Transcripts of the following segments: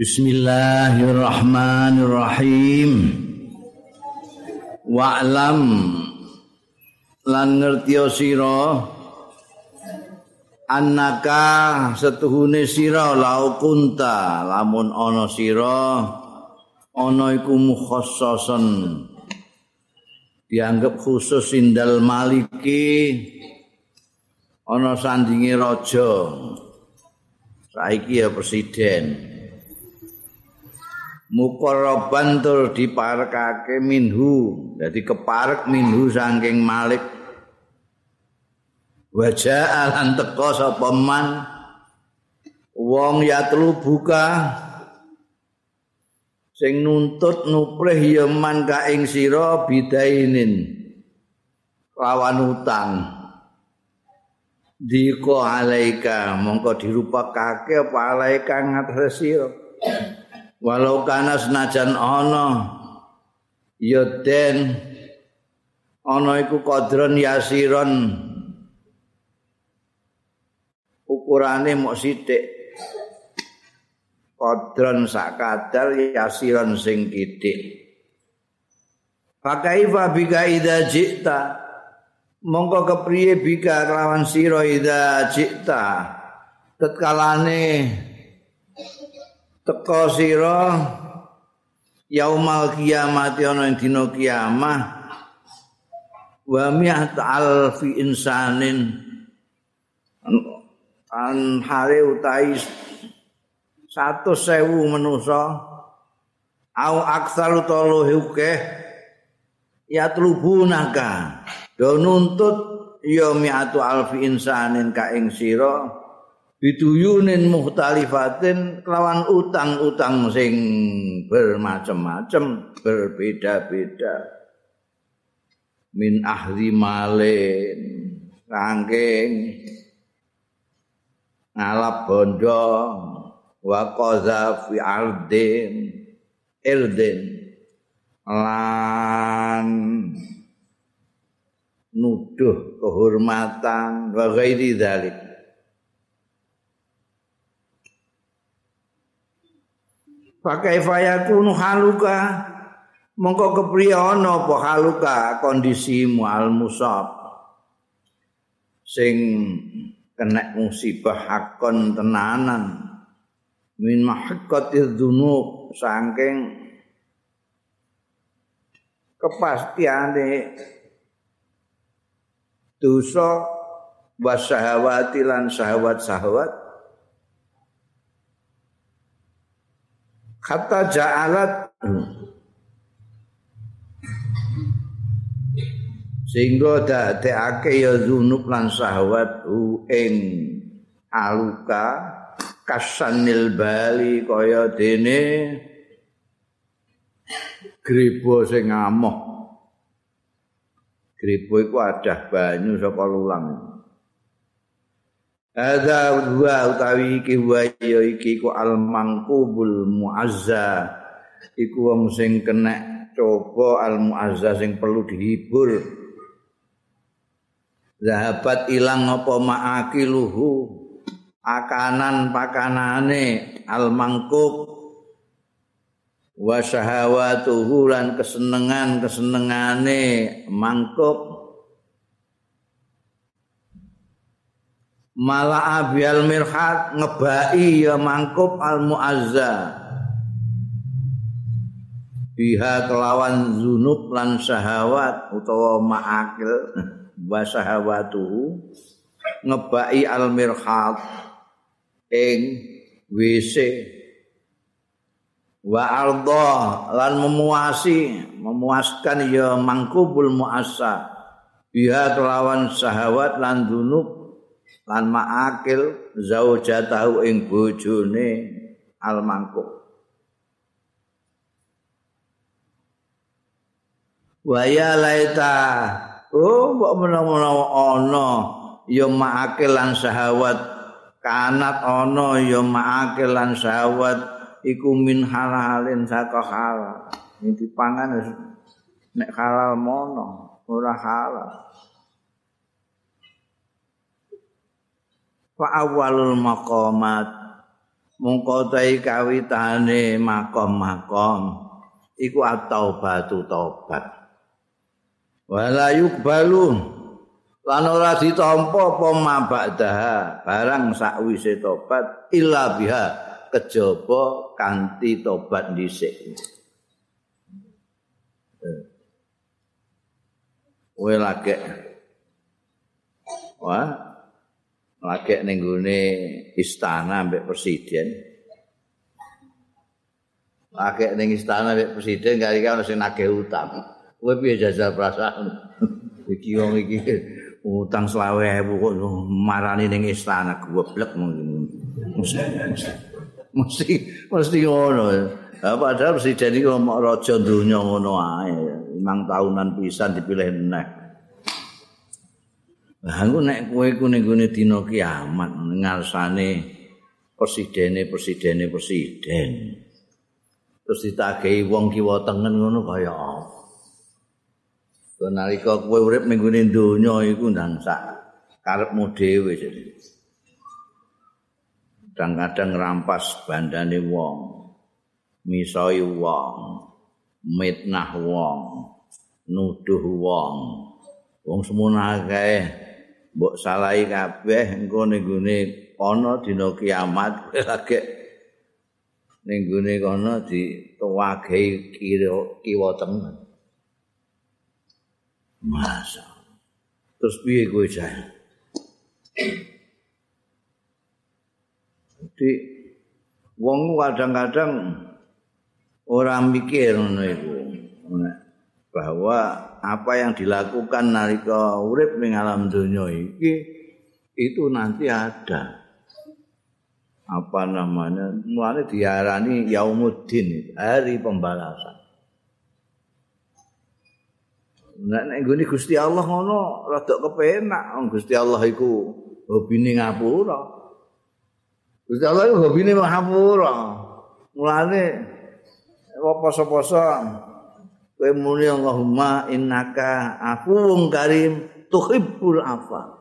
Bismillahirrahmanirrahim. Wa'lam. Lan ngerti sira. Annaka setuhune sira lau kunta. Lamun ana sira ana iku mukhassasan dianggap khusus indal maliki. Ana sandinge raja. Saiki ya presiden muqarraban tur diparekake minhu. Dadi keparek minhu saking malik. Wajah lan teka sapa man? Wong yatlu buka. Sing nuntut nuprih ya man ka ing sira bidainin. Lawan utang. Diko alaika. Mongko dirupakake apa alaika ngatas sira walau kana senajan ana ya den ana iku kodron yasiron ukurane mok sithik. Kodron sak kadar yasiron sing kitik Pakaifa bika ida jikta Mongko kepriye bika kelawan siro ida jikta Tetkalane teka sira yaumal kiamat ana ing dina kiamah. Wa mi'at alfi insanin. An hare utai satu sewu manusa. Au aksal utawa huke ya trubunaka do nuntut ya mi'atu alfi insanin ka ing sira biduyunin muhtalifatin kelawan utang-utang sing bermacam-macam berbeda-beda. Min ahli malin rangking ngalap bondo wa qaza fi ardin irdin. Lan nuduh kehormatan wa ghairi dzalik Pakai fayakunu haluka. Mongko kepriye ana apa haluka kondisimu al musab. Sing kena musibah hakon tenanan. Min mahaqqatiz dzunub saking kepastiane dosa wasahawati lan sahawat-sahawat kata ja'alat. Sehingga dadekake ya zunub lan syahwat ing aluka kasanil bali kaya dene gribo sing ngamoh. Gribo iku adah banyu saka lulang Ada dua utawi iki wa ya iki ku al mangkubul muazza. Iku wong sing kena coba al muazza sing perlu dihibur. Zahabat ilang apa ma'akiluhu? Akanan pakanane al mangkub wa syahawatuhu lan kesenengan kesenengane mangkub mala'a bil mirhat ngebai ya mangkup al muazza biha kelawan zunub lan syahawat utawa ma'akil wa syahawatuhu ngebai al mirhat ing WC wa arda lan memuasi memuaskan ya mangkubul muassa biha kelawan syahawat lan zunub lan ma'akil zaujatahu ing bojone almangkuk waya laita oh mbok menawa ana ya ma'akil lan syahwat kanat ana ya ma'akil lan syahwat iku min halalin saka halal. Ini dipangan nek halal mono ora halal fa awalul maqamat. Mongko kawitane makom-makom iku at-taubatu taubat. Wala yukbalu lan ora ditampa apa mabadaha barang sakwise tobat illa biha kejaba kanthi tobat dhisik. Kowe lagi Wah lagi ning istana mbek presiden. Lagi ning istana mbek presiden kali kan sing nagih utang. Kowe piye jajal perasaan? Iki wong iki utang selawe ewu kok marani ning istana goblok mesti mesti mesti ngono. Ya padahal presiden iki ngomong raja dunya ngono ae. Limang tahunan pisan dipilih neh Lah aku nek kowe iku ning gone dina kiamat ngarsane presidene presidene presiden. Terus ditagehi wong kiwa tengen ngono kaya apa? nalika kowe urip ning gone donya iku ndang sak karepmu dhewe jadi. Kadang-kadang rampas bandane wong, misoi wong, mitnah wong, nuduh wong. Wong semono akeh mbok salahi kabeh engko ning gone ana dina kiamat lagi ning gone kono dituwagehi kiwa tengen. Masa. Terus piye kowe jae? Jadi wong kadang-kadang orang mikir ngono iku. Bahwa apa yang dilakukan nalika urip ning alam dunia iki itu nanti ada. Apa namanya? Mulane diarani yaumuddin, hari pembalasan. Nek nek nggone Gusti Allah ngono rada kepenak. Gusti Allah iku hobine ngapura. Gusti Allah iku hobine ngapura. Mulane poso-poso kowe muni Allahumma innaka afuwun karim tuhibbul afa.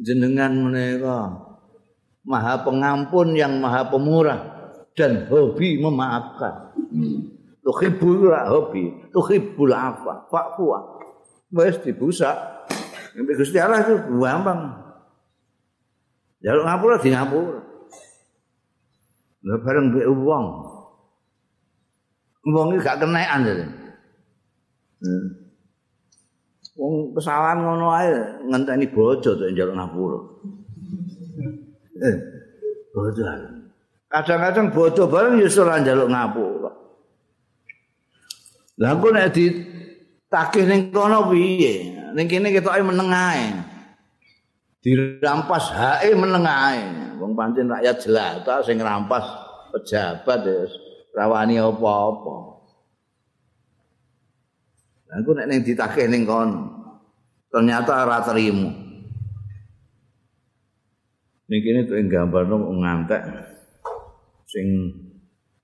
Jenengan menika Maha Pengampun yang Maha Pemurah dan hobi memaafkan. Tuhibbul hobi tuhibbul afa fa'fu. Wis dibusak. Nek Gusti Allah itu gampang. Jaluk ngapura di ngapura. Lha bareng mbek wong wong iki gak kenekan jadi hmm. wong kesalahan ngono ae ngenteni bojo tuh jaluk ngapura eh bojo kadang-kadang bodoh bareng ya ora njaluk ngapura Lah aku nek di takih ning kono piye? Ning kene ketoke meneng ae. Dirampas hae meneng ae. Wong pancen rakyat jelata sing ngrampas pejabat ya rawani apa-apa. Aku nek ning ditakih ning kono ternyata ora trimo. Ning kene tuh gambarno ngantek sing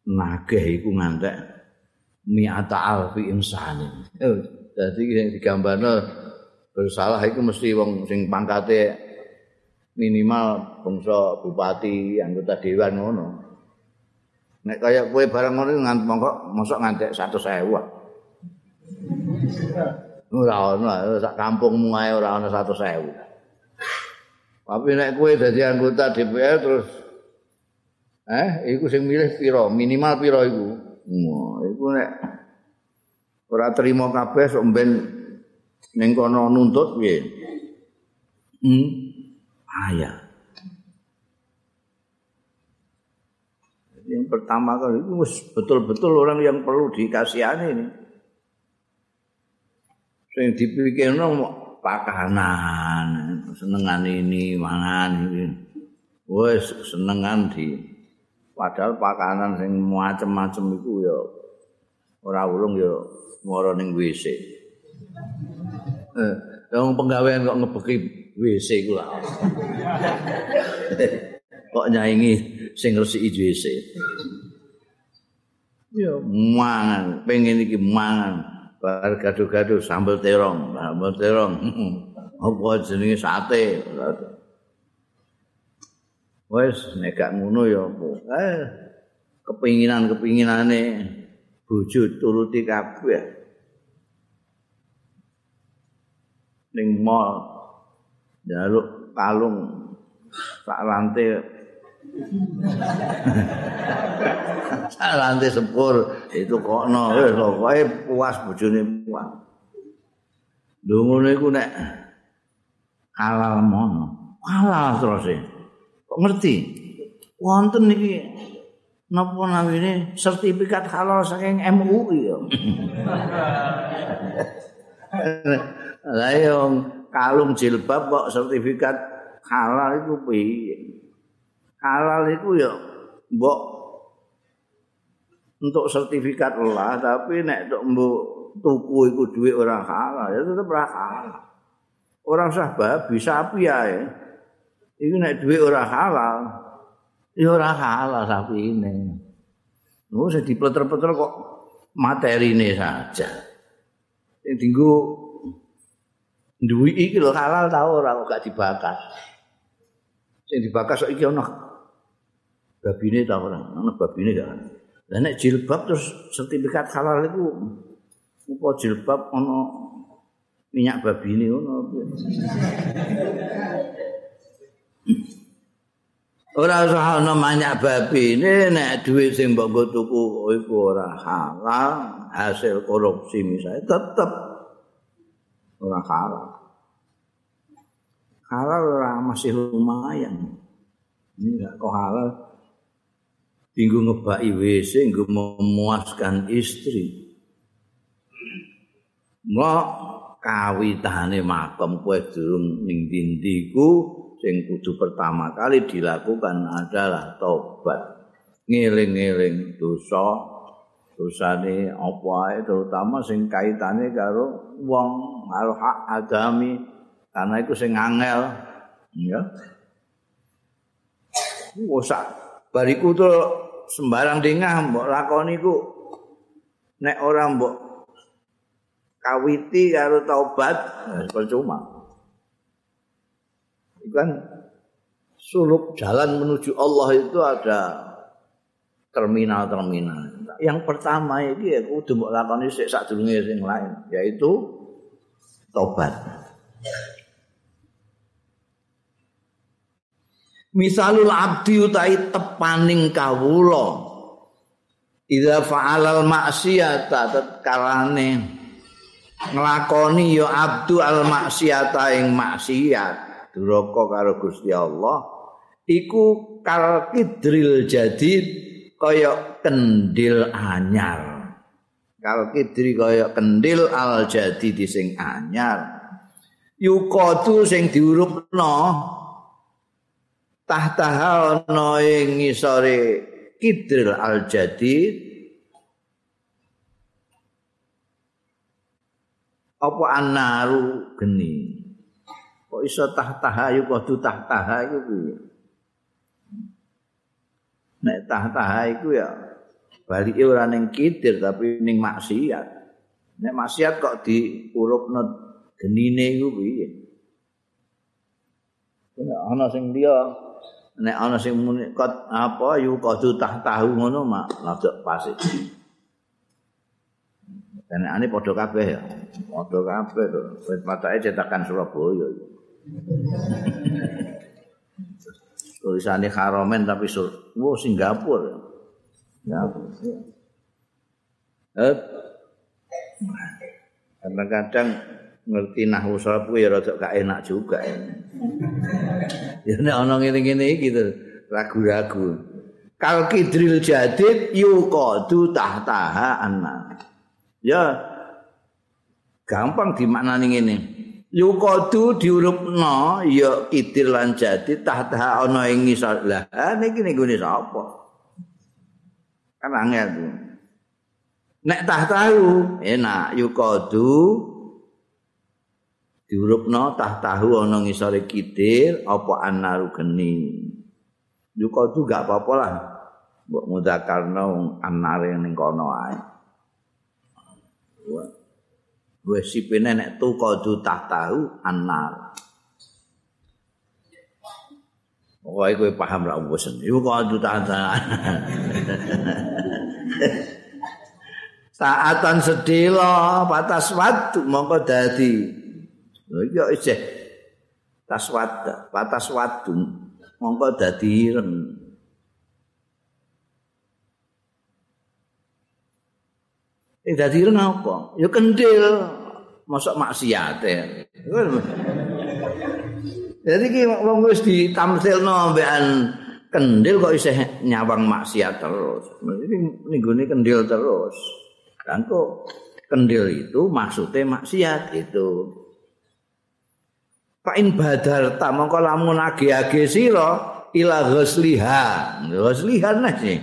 nagih iku ngantek mi'ata alfi insani. Jadi yang digambarno bersalah itu mesti wong sing pangkate minimal bangsa bupati, anggota dewan ngono. Nek kaya kowe barang ngono nganti mongko mosok ngantek 100.000. Ora ono, sak kampungmu ae ora ono 100.000. Tapi nek kowe dadi anggota DPR terus eh iku sing milih piro? Minimal piro iku? Wah, iku nek ora trima kabeh sok ben ning kono nuntut piye? Hmm. Ayah. Yang pertama kali itu betul-betul orang yang perlu dikasihani ini. Sing dipikirno pakanan, senengan ini, mangan ini. Wes senengan di Padahal pakanan sing macem-macem iku ya ora ulung ya mara ning WC. Eh, wong penggawean kok ngebeki WC iku lah. Kok nyaingi sing resiki WC. Ya mangan, pengen iki mangan. Bar gaduh-gaduh sambel terong, sambel terong. Apa jenenge sate? Wes nek gak ngono ya apa? Eh kepinginan-kepinginane bojo turuti kabeh. Ning mall jaluk kalung sak lantai sak lantai sepur itu kok no wis pokoke puas bojone puas. Lho ngono iku nek halal mono. Halal terus. Kok ngerti? Wonten iki napa namine sertifikat halal saking MUI ya. Lah kalung jilbab kok sertifikat halal itu piye? Halal itu ya mbok untuk sertifikat lah tapi nek mbok tuku iku duit orang halal ya tetep ora halal. Orang sah babi sapi ya. Iku nek duit orang halal, ya ora halal sapi ini. Oh, saya dipleter-pleter kok materi ini saja. Yang tinggu iki lho halal ta ora kok gak dibakar. Sing dibakar sok iki ana babine ta ora? Ana babine gak. Lah nek jilbab terus sertifikat halal itu apa jilbab ana minyak babi ini ngono. Ora usah ana minyak babi ini nek duit sing mbok tuku iku ora halal, hasil korupsi misalnya tetep ora halal. Halal ora masih lumayan. Ini enggak kok halal. Tinggu ngebaki WC, nggo memuaskan istri. Mbok kawitane makom kowe durung ning dindiku sing kudu pertama kali dilakukan adalah tobat ngeling-eling dosa dosane apa ae terutama sing kaitane karo wong karo hak agami karena itu sing angel ya usah bariku tuh sembarang dengah mbok lakoni ku nek orang mbok kawiti karo taubat percuma kan suluk jalan menuju Allah itu ada terminal-terminal. Yang pertama ini ya kudu mbok lakoni sik sadurunge sing lain, yaitu tobat. Misalul abdi utai tepaning kawula. Idza fa'alal maksiata tatkalane nglakoni ya abdu al maksiata ing maksiat. duraka karo Gusti Allah iku kal kidril jadid kaya kendil anyar kal kidri kaya kendil al jadid sing anyar yuqatu sing diurupno tahta ana ing ngisore kidril al jadid apa anaru geni? Kok iso tahtaha kok du tahtaha iku piye nek tahtaha iku ya balike ora ning kidir tapi ning maksiat. Nek maksiat kok diurupno genine iku piye? Ana sing liya nek ana sing muni apa yu kudu tahtahu ngono mak rada pas ini podo kabeh ya, podo kabeh tuh. Patake cetakan Surabaya. Tulisannya Haromen tapi sur, wow Singapura. Singapura. Eh, kadang-kadang ngerti nahu sapu ya rada gak enak juga ya. nek ana ngene-ngene iki gitu, ragu-ragu. Kal kidril jadid yuqadu tahtaha anna. Ya gampang dimaknani ngene. yuqadu diurupno ya kidir lan jati tahta ana ing ngisor lah niki niku ne sapa kan angel nek tahtahu enak yuqadu diurupno tahtahu ana ngisore kidir apa anaru geni yuqadu gak apa-apa lah mbok mudakarno anare ning kono ae wis sipene nek tu kudu tak tahu anal Pokoke kowe paham ra wis. Iku kok tahan-tahan. Saatan sedelo batas waktu mongko dadi. Yo isih tas wad batas mongko dadi ireng. Eh dadi ireng apa? Ya kendil. Mosok maksiat ya. Jadi ki wong wis ditamsilno mbekan kendil kok isih nyawang maksiat terus. Ini ninggone kendil terus. Dan kok kendil itu maksudnya maksiat itu. Fa'in badar ta mongko lamun age-age sira ila ghusliha. Ghusliha sih.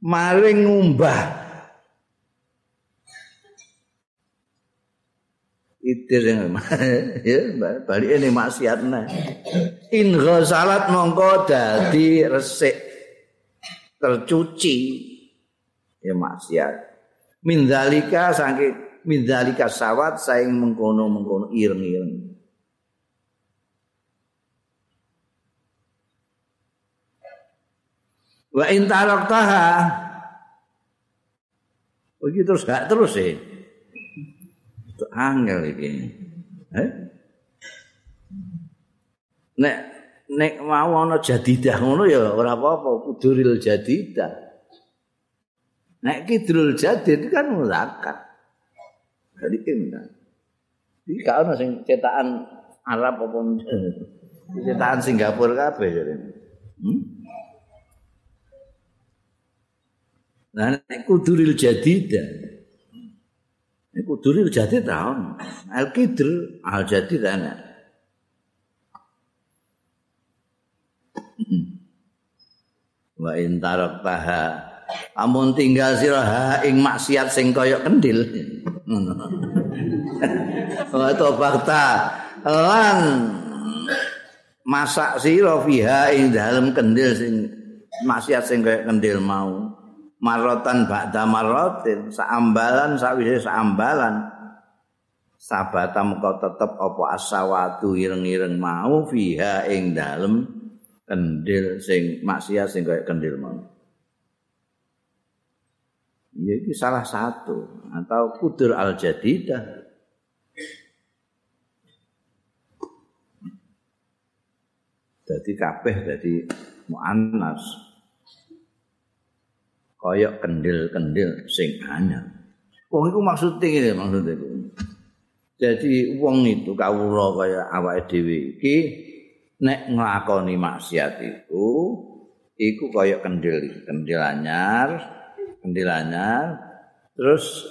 Maring ngumbah. Idir ya balik ini maksiat nah in ghasalat mongko dadi resik. Tercuci. Ya maksiat min zalika saking min zalika sawat saing mengkono mengkono ireng-ireng wa in taraktaha begitu terus gak terus sih ya. angel iki. Eh? Nek nek mau ana jadidah ngono ya ora apa-apa kuduril jadidah. Nek kidrul jadid kan muzakkar. Jadi kan. Iki gak ana sing cetakan Arab apa cetakan Singapura kabeh jadi. Hmm? Nah, nek kuduril jadidah. Iku duri jati taun. Al kidr al jati ana. Wa in tarak taha amun tinggal sira ing maksiat sing kaya kendil. To fakta lan masak sira fiha ing dalem kendil sing maksiat sing kaya kendil mau. marotan ba'da marotin saambalan sawise saambalan sabata muka tetep apa asawatu ireng-ireng mau fiha ing dalem kendil sing maksiat sing kaya kendil mau ya ini salah satu atau kudur al jadidah jadi kabeh jadi muannas kaya kendil-kendil sing anyar. Wong iku maksude ngene maksude iku. Jadi wong itu kawula kaya awake dhewe iki nek nglakoni maksiat itu iku kaya kendil, kendil anyar, kendil anyar terus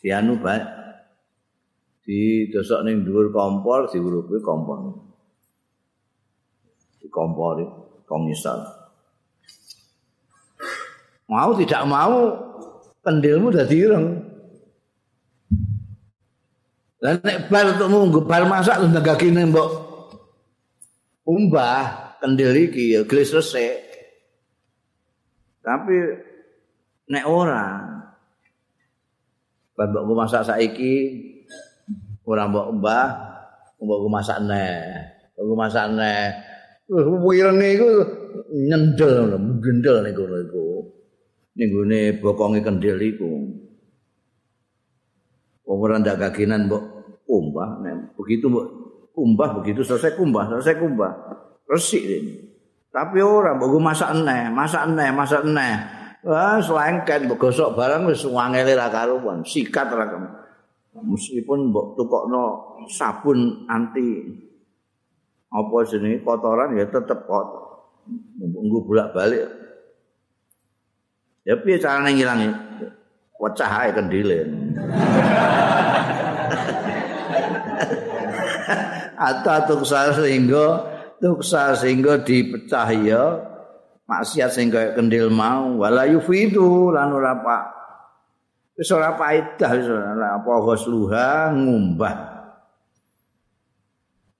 dianu bae di dosok ning dhuwur kompor diurupi kompor. Di kompor komisar. mau tidak mau kendilmu udah ireng. Dan nek bar untuk munggu bar masak tuh nggak mbok umbah kendil iki ya gelis resik. Tapi nek ora bar mbok masak saiki ora mbok umbah mbok masak neh. Mbok masak neh. Wirenge iku nyendel, mendel niku niku. ning gone bokonge kendil iku. Wong ora ndak gaginan mbok kumbah begitu mbok kumbah begitu selesai kumbah selesai kumbah resik ini. Tapi ora mbok masak eneh, masak eneh, masak eneh. Wah, selengket mbok gosok barang wis wangele ra karuan, sikat ra Meskipun mbok tukokno sabun anti apa jenenge kotoran ya tetep kotor. Mbok bolak-balik Ya piye carane ngilangi? Pecah ae kendile. Ata tuksa sehingga tuksa sehingga dipecah ya maksiat sing kaya kendil mau wala yufidu lan ora pak. Wis ora paedah wis ora apa husluha ngumbah.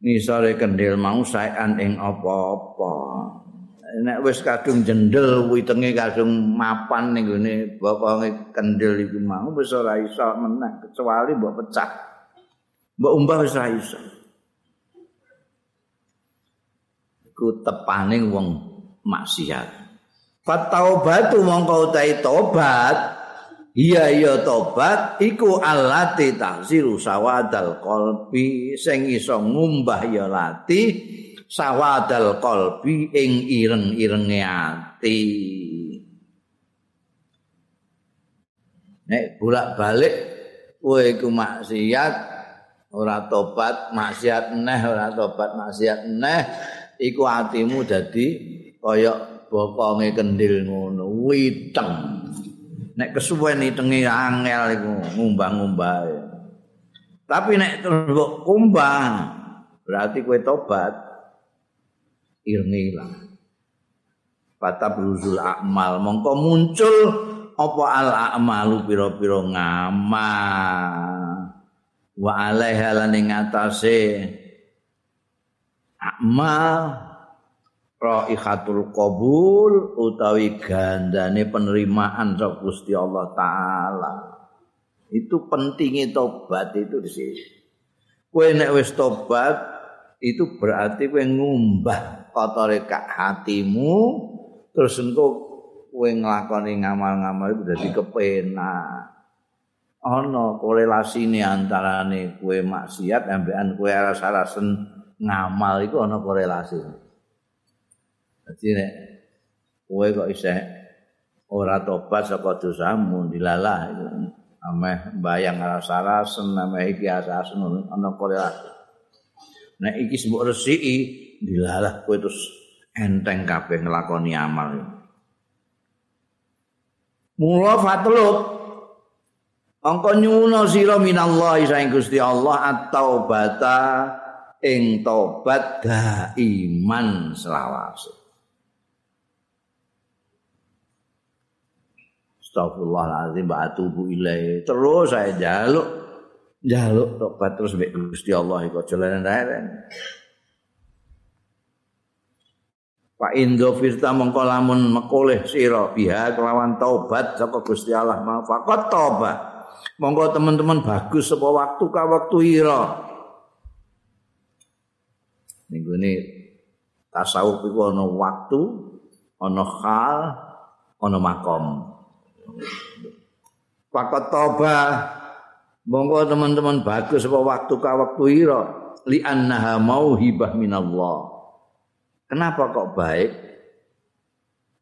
Ngisore kendil mau saean ing apa-apa. Nek wis kadung jendel witenge kadung mapan ning gone bokonge kendel iku mau wis ora iso meneh kecuali mbok pecah. Mbok umbah wis ra iso. Iku tepaning wong maksiat. Fataubatu mongko utahe tobat. Iya iya tobat. Iku allati tahziru sawadal qalbi. Sing iso ngumbah ya lati sawadal qalbi ing ireng-irenge ati. Nek bolak-balik kowe iku maksiat ora tobat, maksiat neh ora tobat, maksiat neh iku atimu dadi kaya bokonge kendil ngono, witeng. nek kesuwen itenge angel iku ngumbang-ngumbah. Tapi nek terus kok kumbang berarti kowe tobat ireng ilang. Fata beruzul akmal mongko muncul apa al akmalu pira-pira ngamal. Wa alaiha lan ing atase akmal raihatul qabul utawi gandane penerimaan saka Gusti Allah taala. Itu pentingnya tobat itu di sini. Kowe nek wis tobat itu berarti kowe ngumbah kotore kak hatimu terus engko kowe nglakoni ngamal-ngamal itu dadi kepenak. Ana korelasine antarane kowe maksiat ambekan kowe rasa-rasen ngamal iku ana korelasine. Dadi nek kowe kok isih ora tobat saka dosamu dilalah itu. Ameh bayang rasa-rasen ameh iki asasen ana korelasi. Nek iki sebut resiki dilalah kowe terus enteng kabeh nglakoni amal. Mula fatlub Angka nyuwuna sira minallahi saing Gusti Allah at-taubata ing tobat daiman selawase. Astagfirullahaladzim ba'atubu ilaih. Terus saya jaluk. Jaluk tobat terus mbek Gusti Allah iku jalanan rene. Pak Indo Firta mongko lamun mekoleh sira biha kelawan taubat saka Gusti Allah mau fakot tobat. Monggo teman-teman bagus sapa waktu ka waktu ira. Minggu ini tasawuf iku ana waktu, ana hal, ana makom. Pakot toba Monggo teman-teman bagus apa waktu ka waktu ira? Li annaha mauhibah minallah. Kenapa kok baik?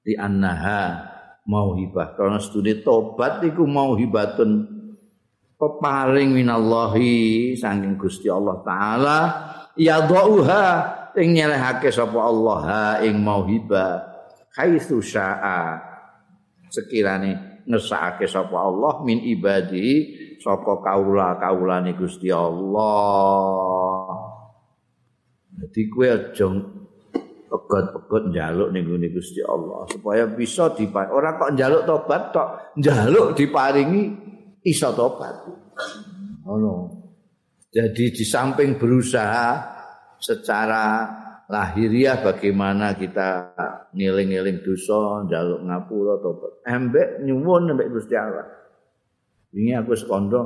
Li annaha mauhibah. Karena studi tobat iku mauhibatun peparing minallahi saking Gusti Allah taala. Ya dhauha ing nyelehake sapa Allah ha ing mauhibah. Haitsu syaa. Sekirane ngesake sapa Allah min ibadi sapa kaula kaulane Gusti Allah. Dadi kowe aja pegot-pegot njaluk ning ngene Gusti Allah supaya bisa diparingi. Ora kok njaluk tobat tok, njaluk diparingi iso tobat. Ngono. Jadi di samping berusaha secara lahiriah bagaimana kita ngiling-ngiling dosa, njaluk ngapura tobat. Embek nyuwun embek Gusti Allah. Ini aku sekondo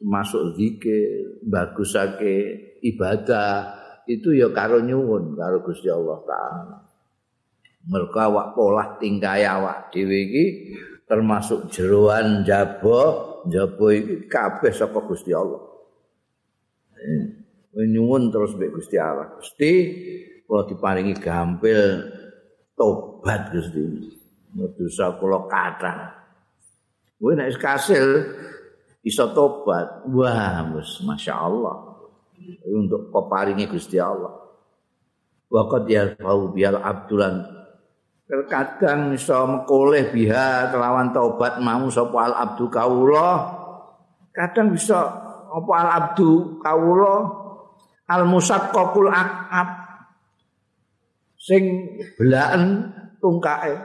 masuk zikir, bagusake ibadah itu ya karo nyuwun karo Gusti Allah taala. Mergo awak pola tingkah awak dhewe iki termasuk jeroan jabo, jabo iki kabeh saka Gusti Allah. Nyuwun terus mbek Gusti Allah. Gusti kula diparingi gampil tobat Gusti. Dosa kula kathah. Kowe nek kasil iso tobat. Wah, wis masyaallah. Untuk peparingi Gusti Allah. Waqad ya bial abdulan Terkadang iso mekoleh biha kelawan tobat mau sapa al abdu kaula. Kadang bisa apa al abdu kaula al musaqqaqul aqab. Sing belaken tungkae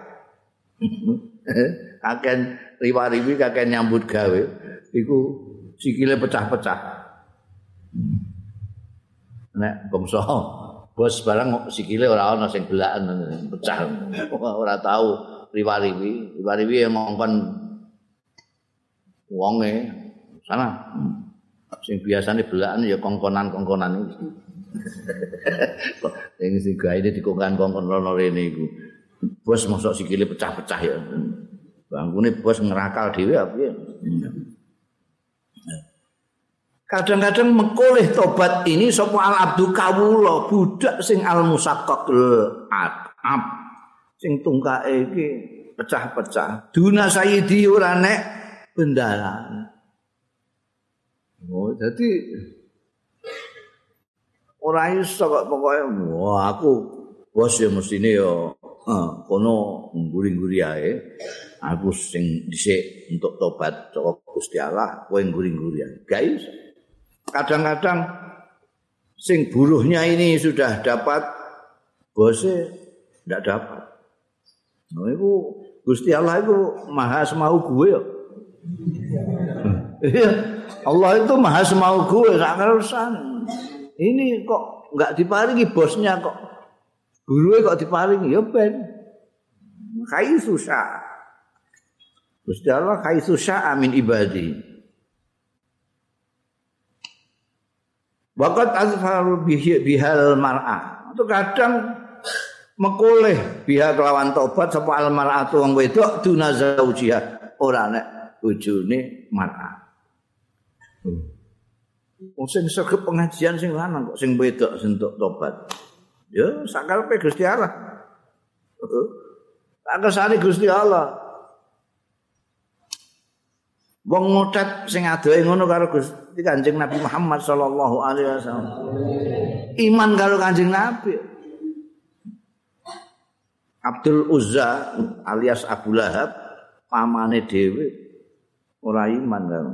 kaken riwa-riwi kaken nyambut gawe. Iku sikile pecah-pecah. Nek bangsa bos barang sikile ora ana sing belaken pecah. Ora tahu riwa-riwi riwa-riwi ngongkon wonge. Sana sing biasane belakan ya kongkonan-kongkonan iki. Sing sing gawe dikongkon-kongkon rono rene iku. Bos mosok sikile pecah-pecah ya. Bangkune bos ngerakal dhewe apa ya. Kadang-kadang mekoleh tobat ini sapa al abdu kawula budak sing al musaqqaq ab sing tungkae iki pecah-pecah. Duna sayyidi ora nek bendaran. Oh, jadi ora iso kok pokoke wah aku bos ya mestine ya eh, kono ngguri-ngguri ae. Aku sing dhisik untuk tobat saka Gusti Allah, kowe ngguri-ngguri ae. Guys, kadang-kadang sing buruhnya ini sudah dapat bosnya tidak dapat. Nah, itu Gusti Allah itu maha semau gue ya. Allah itu maha semau gue, gak kerusan. Ini kok nggak diparingi bosnya kok. Buruhnya kok diparingi, ya ben. Kai susah. Gusti Allah kai susah amin ibadi. Wakat azharu bihal mar'ah. Itu kadang mekoleh biha kelawan tobat sapa al mar'atu wong wedok duna zaujiha ora nek bojone mar'ah. Wong sing sregep pengajian sing lanang kok sing wedok sentuk tobat. Ya sakarepe Gusti Allah. Tak kesane Gusti Allah. Wong ngotet sing adohe ngono karo Gusti Kanjeng Nabi Muhammad sallallahu alaihi wasallam. Iman karo Kanjeng Nabi. Abdul Uzza alias Abu Lahab pamane dhewe ora iman karo.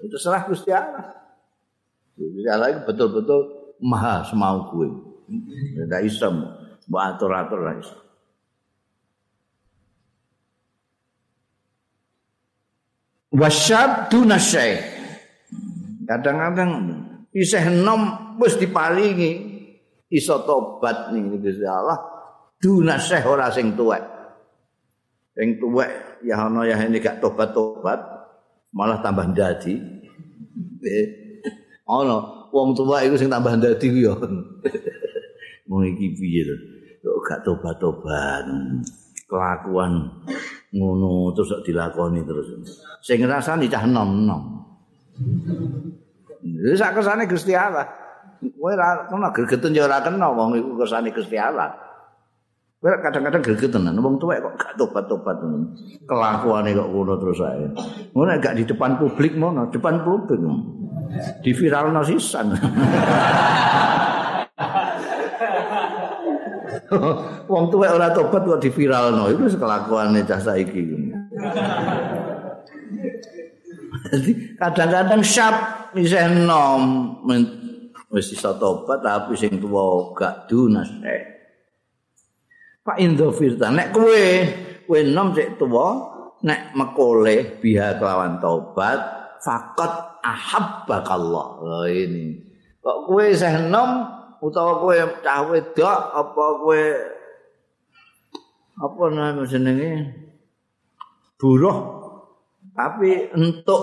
Itu serah Gusti Allah. Gusti Allah betul-betul maha semau gue. Tidak bisa mbak atur-atur lah iso. Wasyab dunasyai. Kadang-kadang isih nom wis diparingi iso tobat ning Gusti Allah dunasyai ora sing tuwek. Sing tuwek ya ana ya ini gak tobat-tobat malah tambah dadi. Eh, ana wong tuwa iku sing tambah dadi ku ya. Mau iki piye to? Gak tobat-tobat. Kelakuan ngono terus dilakoni terus. Sing ngrasani cah nom-nom. Lha sak kesane Gusti Allah. Kowe ora kena gregeten ya ora kena wong iku kesane Gusti Allah. Kowe kadang-kadang gregeten wong tuwek kok gak tobat-tobat ngono. Kelakuane kok ngono terus ae. Ngono gak di depan publik ngono, depan publik. Di viralno sisan. wong tuwek ora tobat kok di viralno itu kelakuane cah saiki. Jadi kadang-kadang syap isih nom wis iso tobat tapi sing tuwa gak dunas eh. Pak Indo Firta nek kowe kowe nom cek tuwa nek mekole biha kelawan tobat fakot ahabbakallah. Oh ini. Kok kowe isih nom utawa kowe cah wedok apa kowe apa namanya jenenge? Buruh. Tapi untuk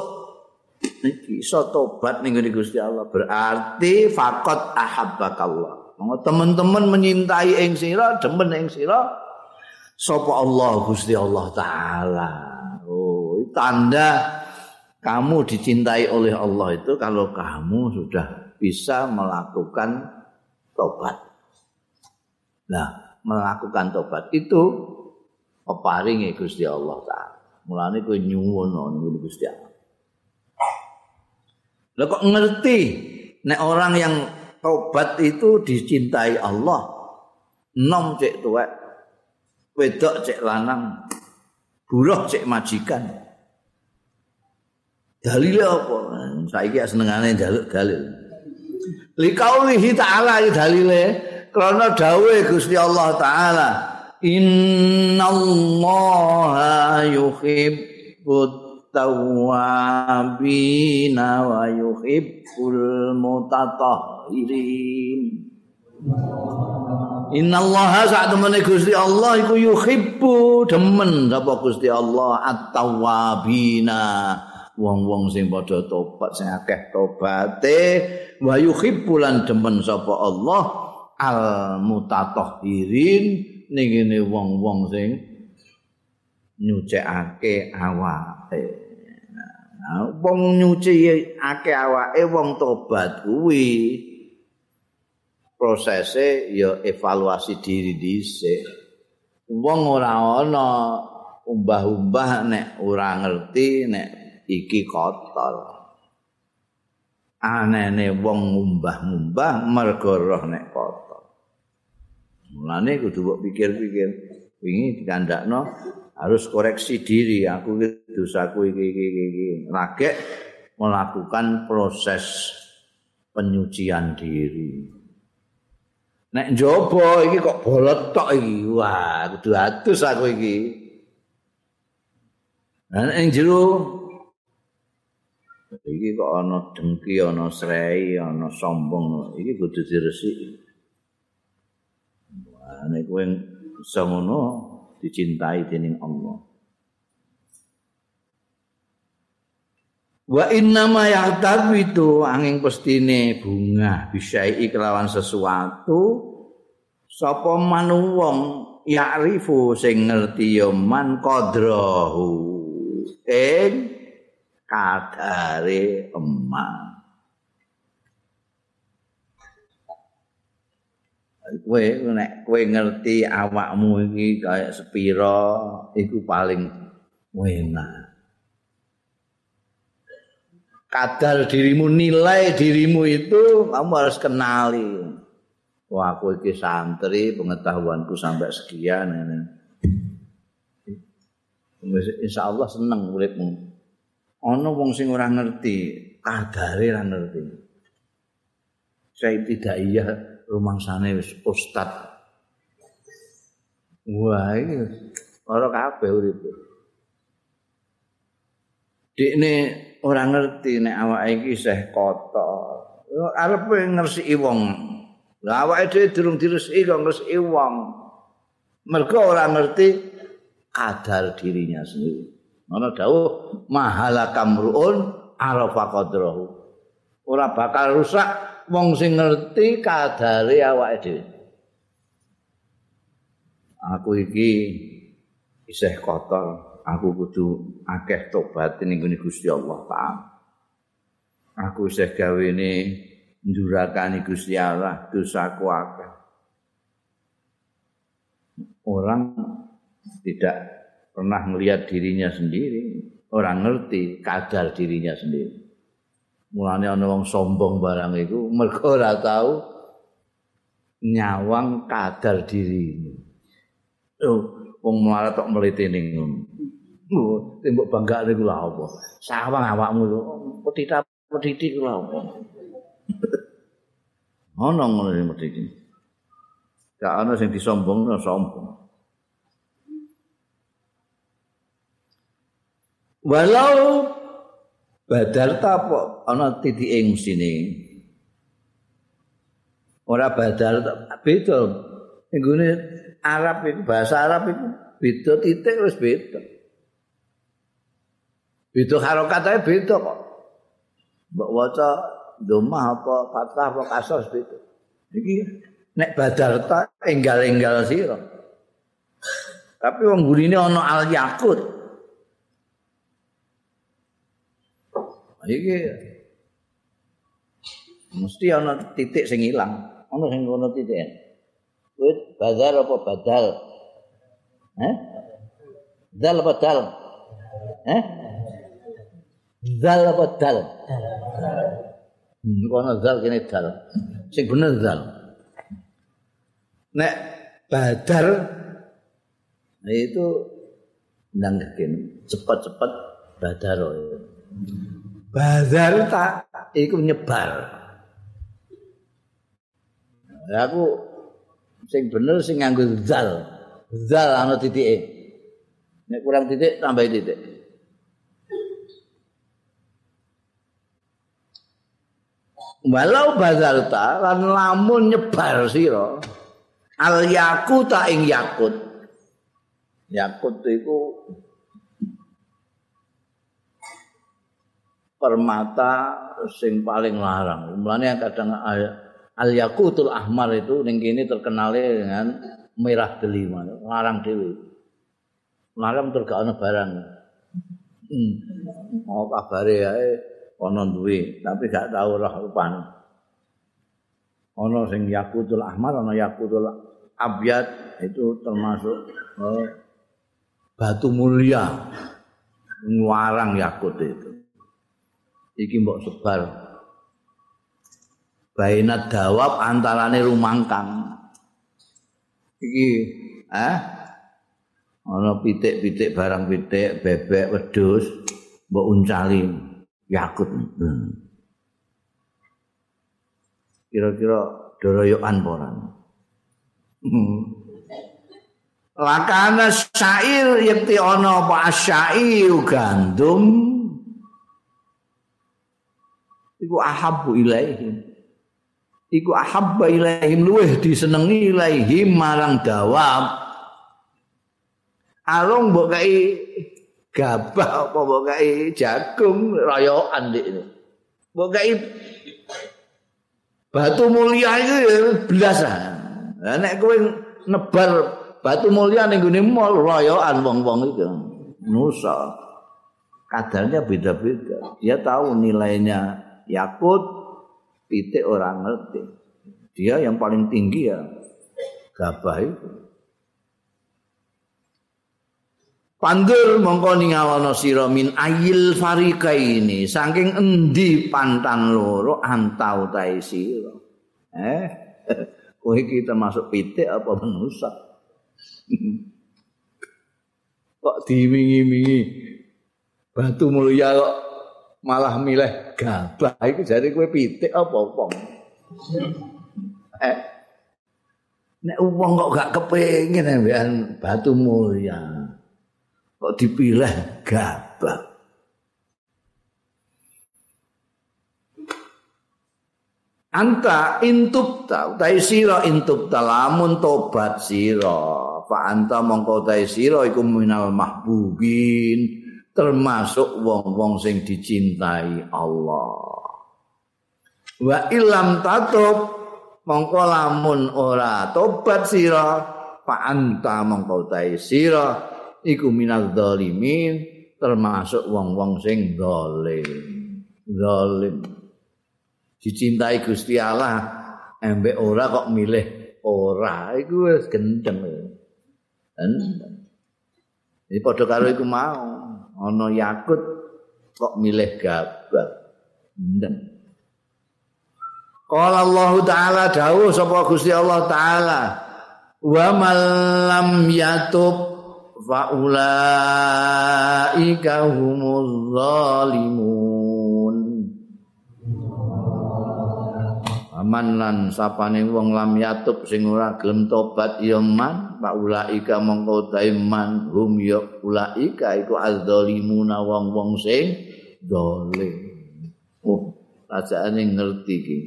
iki iso tobat ning Gusti Allah. Berarti faqat ahabbakallah teman-teman menyintai ing sira demen ing sira sapa Allah Gusti Allah taala oh tanda kamu dicintai oleh Allah itu kalau kamu sudah bisa melakukan tobat. Nah, melakukan tobat itu peparinge Gusti Allah taala. Mulane kowe nyuwun ning Gusti Allah. Lah kok ngerti nek orang yang tobat itu dicintai Allah. Nom cek tuwek. Wedok cek lanang. Buruh cek majikan. Dalile apa? Saiki senengane dalil dalil. Likaulihi ta'ala dalile karena dawe Gusti Allah taala innallaha yuhibbut tawwabina wa yuhibbul mutatahhirin. Innallaha sak temene Gusti Allah iku yuhibbu demen sapa Gusti Allah at-tawwabina. Wong-wong sing padha tobat sing akeh tobate wa yuhibbulan demen sapa Allah al mutatahhirin ning ngene wong-wong sing nyucikake awake wong nyucikake awake wong tobat kuwi. Prosese ya evaluasi diri dhisik. Wong ora ana umbah-umbah nek ora ngerti nek iki kotor. Anene wong ngumbah-ngumbah mergo roh nek kotor. Mulane kudu mbok pikir-pikir wingi dikandakno harus koreksi diri aku dosaku iki iki iki lagi melakukan proses penyucian diri Nek njaba iki kok bolot tok iki. Wah, kudu atus aku iki. Nah, ning jero iki kok ana dengki, ana srei, ana sombong, iki kudu diresiki. Wah, nek kowe iso ngono dicintai dening Allah. Wa inna ma yahtabitu angin pestine bunga bisyai kelawan sesuatu sapa manu wong ya'rifu sing ngerti ya man qadrahu ing kadare emak kowe nek kowe ngerti awakmu iki kaya sepira iku paling enak kadar dirimu nilai dirimu itu kamu harus kenali wah aku iki santri pengetahuanku sampai sekian ini. Insya Allah seneng uripmu. Ono wong sing ora ngerti, kadare ora ngerti. Saya tidak iya rumah sana wis ustad. Wah, ini orang kabeh urip. Dikne ora ngerti nek awake iki isih kotor. Arep ngresiki wong. Lah awake dhewe durung diresiki kok ngresiki wong. Mergo ora ngerti kadar dirinya sendiri. Mana dawuh mahala kamruun arafa qadrahu. Ora bakal rusak wong sing ngerti kadare awake dhewe. Aku iki isih kotor. aku kudu akeh tobat ning Gusti Allah Taala. Aku isih gawene ndurakani Gusti Allah dosaku akeh. Orang tidak pernah melihat dirinya sendiri, orang ngerti kadar dirinya sendiri. Mulane ana wong sombong barang iku mergo ora tahu nyawang kadar diri. Oh, wong mlarat tok mlete ning ngono. tembok bangga niku lha apa? Sawang awakmu lho, petita petiti ku lha apa? Ono ngono sing petiti. Gak ana sing disombong, sombong. Walau badal ta apa ana titik ing sini. Ora badal beda. Nggone Arab itu bahasa Arab itu beda titik wis beda. Beda harokat ae beda kok. Mbok waca domah apa fathah apa kasar beda. Iki nek badal ta enggal-enggal sira. Tapi wong gurine ana al yakut. Iki mesti ana titik sing ilang. Ana sing ngono titik. Kuwi badal apa badal? Eh? Dal apa dal? Eh? zal apa dal hmm, kono zal kene dal sing bener zal nek badar itu nang kene cepet-cepet badar badar tak iku nyebar aku sing bener sing nganggo zal. Zal ana titike. Nek kurang titik tambah titik. Walau bazalta lan lamun nyebar sira al yakut ing yakut. Yakut itu permata sing paling larang. Mulane kadang al yakutul ahmar itu ning kene terkenal dengan merah delima, larang dhewe. Larang tur gak ana barang. Hmm. Mau kabare ae ana duwe, tapi gak tau roh rupane. Ana sing yakutul ahmar, ana yakutul abyad itu termasuk oh, batu mulia. Ngwarang yakut itu. Iki mbok sebar. Baina dawab antarane rumangkang. Iki, eh? Ana pitik-pitik barang pitik, bebek, wedhus, mbok uncali yakut. Kira-kira doroyokan poran. Lakana syair yakti ana apa asyair gandum iku ahabbu ilaihim iku ahabba ilaihim luweh disenengi ilaihim marang dawab. Arung mbok kai gabah apa mbok kai jagung royokan dik ini. Mbok kai batu mulia itu ya belasan nek kowe nebar batu mulia ning gone mall royokan wong-wong itu nusa. Kadarnya beda-beda. Dia tahu nilainya. Yakut pitik orang ngerti. Dia yang paling tinggi ya gabah itu. Pandur mongko ningalono sira min ayil farika ini. Saking endi pantan loro antau tae sira. Eh kowe iki termasuk pitik apa manusa kok diwingi-wingi? Batu mulia kok malah milih gabah. Itu jadi kue pitik apa apa eh. Nek uang kok gak kepengen ya batu mulia. Kok dipilih gabah? Anta intub ta utai sira intub ta lamun tobat sira. Fa anta mongko utai sira iku minal mahbubin termasuk wong-wong sing dicintai Allah. Wa ilam tatub mongko lamun ora tobat sira fa anta mongko utai sira iku minal zalimin termasuk wong-wong sing zalim. Zalim. Dicintai Gusti Allah embek ora kok milih ora. Iku wis gendeng. Iki padha karo iku mau ana yakut kok milih gabah? Gendeng Qala Allah Ta'ala dawuh sapa Gusti Allah Ta'ala wa man lam yatub fa ulaika humuz zalimun man lan sapane wong lam yatub sing ora gelem tobat ya man. Pak ulaika mongko man hum ya ulaika iku azzalimuna wong-wong sing zalim. Oh rajane ngerti iki.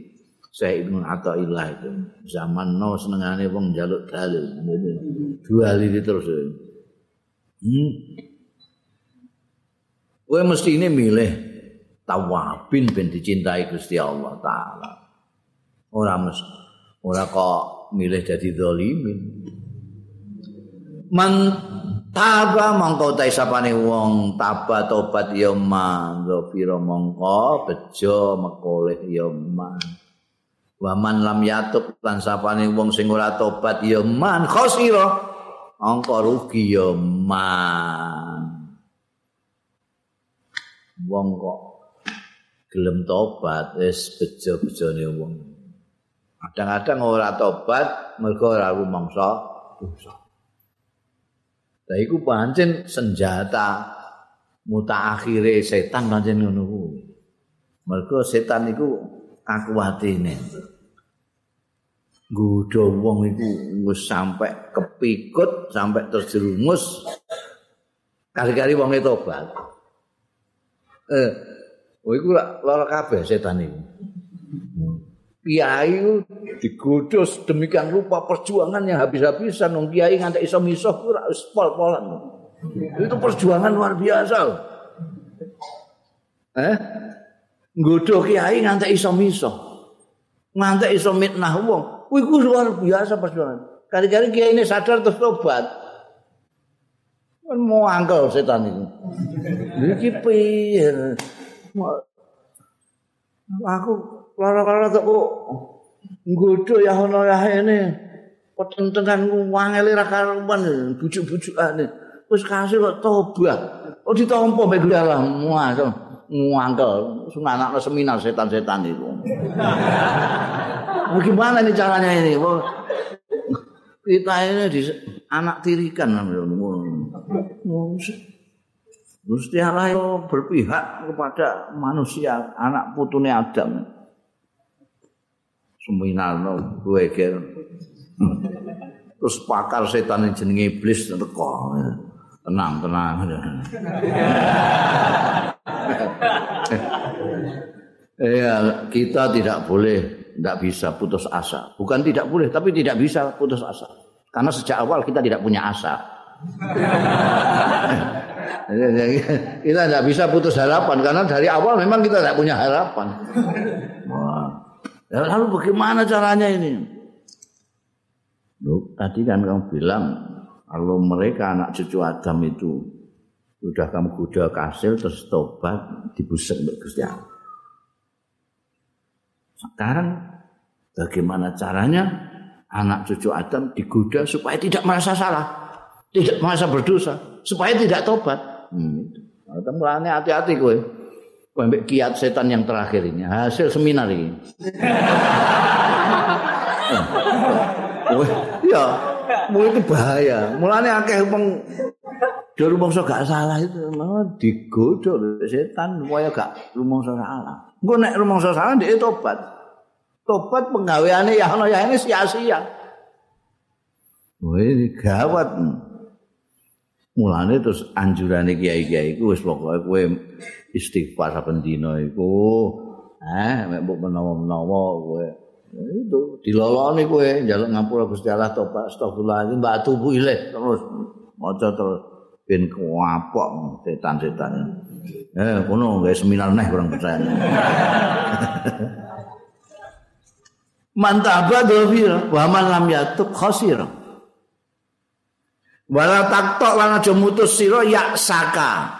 Saya ibnu Athaillah itu zaman no senengane wong jaluk dalil. Dua lili terus. Hmm. Kowe mesti ini milih tawabin ben dicintai Gusti Allah taala. Ora mes ora kok milih jadi zalimin. Man taba mongko ta sapane wong taba tobat ya man. Zafira mongko bejo mekoleh ya man. Wa man lam yatub lan sapane wong sing ora tobat ya man khosira angka rugi ya man. Wong kok gelem tobat wis bejo-bejone wong Kadang-kadang ora tobat mergo ora rumangsa dosa. Lah iku pancen senjata mutaakhire setan pancen ngono kuwi. Mergo setan iku akuatine. Gudo wong iku wis sampe kepikut, sampe terjerumus. Kali-kali wong tobat. Eh, oh iku lara kabeh setan iku. Kiai digoda demikian rupa perjuangan yang habis-habisan wong kiai ngantek iso misuh ora wis pol-polan. Itu perjuangan luar biasa. Eh? nggodho kiai nganti iso miso. Nganti iso mitnah wong. Kuwi ku luar biasa perjuangan. Kali-kali kiai ini sadar terus tobat. Kan mau angkel setan itu. Iki piye? Aku lara-lara kok nggodho ya ono ya ini. Petentengan wangele ra karuan bujuk-bujukane. Wis kasih kok tobat. Oh ditampa mek Allah muasal. ngangkel sing anakno seminar setan-setan itu. Bagaimana ini caranya ini? Kita ini di anak tirikan Gusti Allah berpihak kepada manusia, anak putune Adam. Seminarno geger. Terus pakar setan jenenge iblis teko. Tenang, tenang. Ya, kita tidak boleh, tidak bisa putus asa. Bukan tidak boleh, tapi tidak bisa putus asa. Karena sejak awal kita tidak punya asa. kita tidak bisa putus harapan karena dari awal memang kita tidak punya harapan. Lalu bagaimana caranya ini? Loh, tadi kan kamu bilang kalau mereka anak cucu Adam itu sudah kamu kuda kasil terus tobat dibusek untuk Gusti. Sekarang bagaimana caranya anak cucu Adam digoda supaya tidak merasa salah, tidak merasa berdosa, supaya tidak tobat. Hmm. Mulane hati-hati kowe. Kowe mbek kiat setan yang terakhir ini, hasil seminar ini. Kowe ya, mu itu bahaya. Mulane akeh wong Dulu rumongso gak salah itu malah digodok setan supaya gak rumongso salah. Engko nek rumongso salah dia tobat. Tobat penggaweane ya ono ya ini sia-sia. Wih gawat. Mulane terus anjurane kiai-kiai iku wis pokoke kowe istighfar saben dina iku. Eh mek mbok menawa-menawa kowe itu diloloni kowe njaluk ngapura Gusti Allah tobat astagfirullah mbak tubuh ilih terus maca terus ben kuapok setan-setan. Eh, kono gawe seminar neh kurang percaya. Mantaba dofir, wa man lam yatub khasir. Wala taktok lan aja mutus sira ya saka.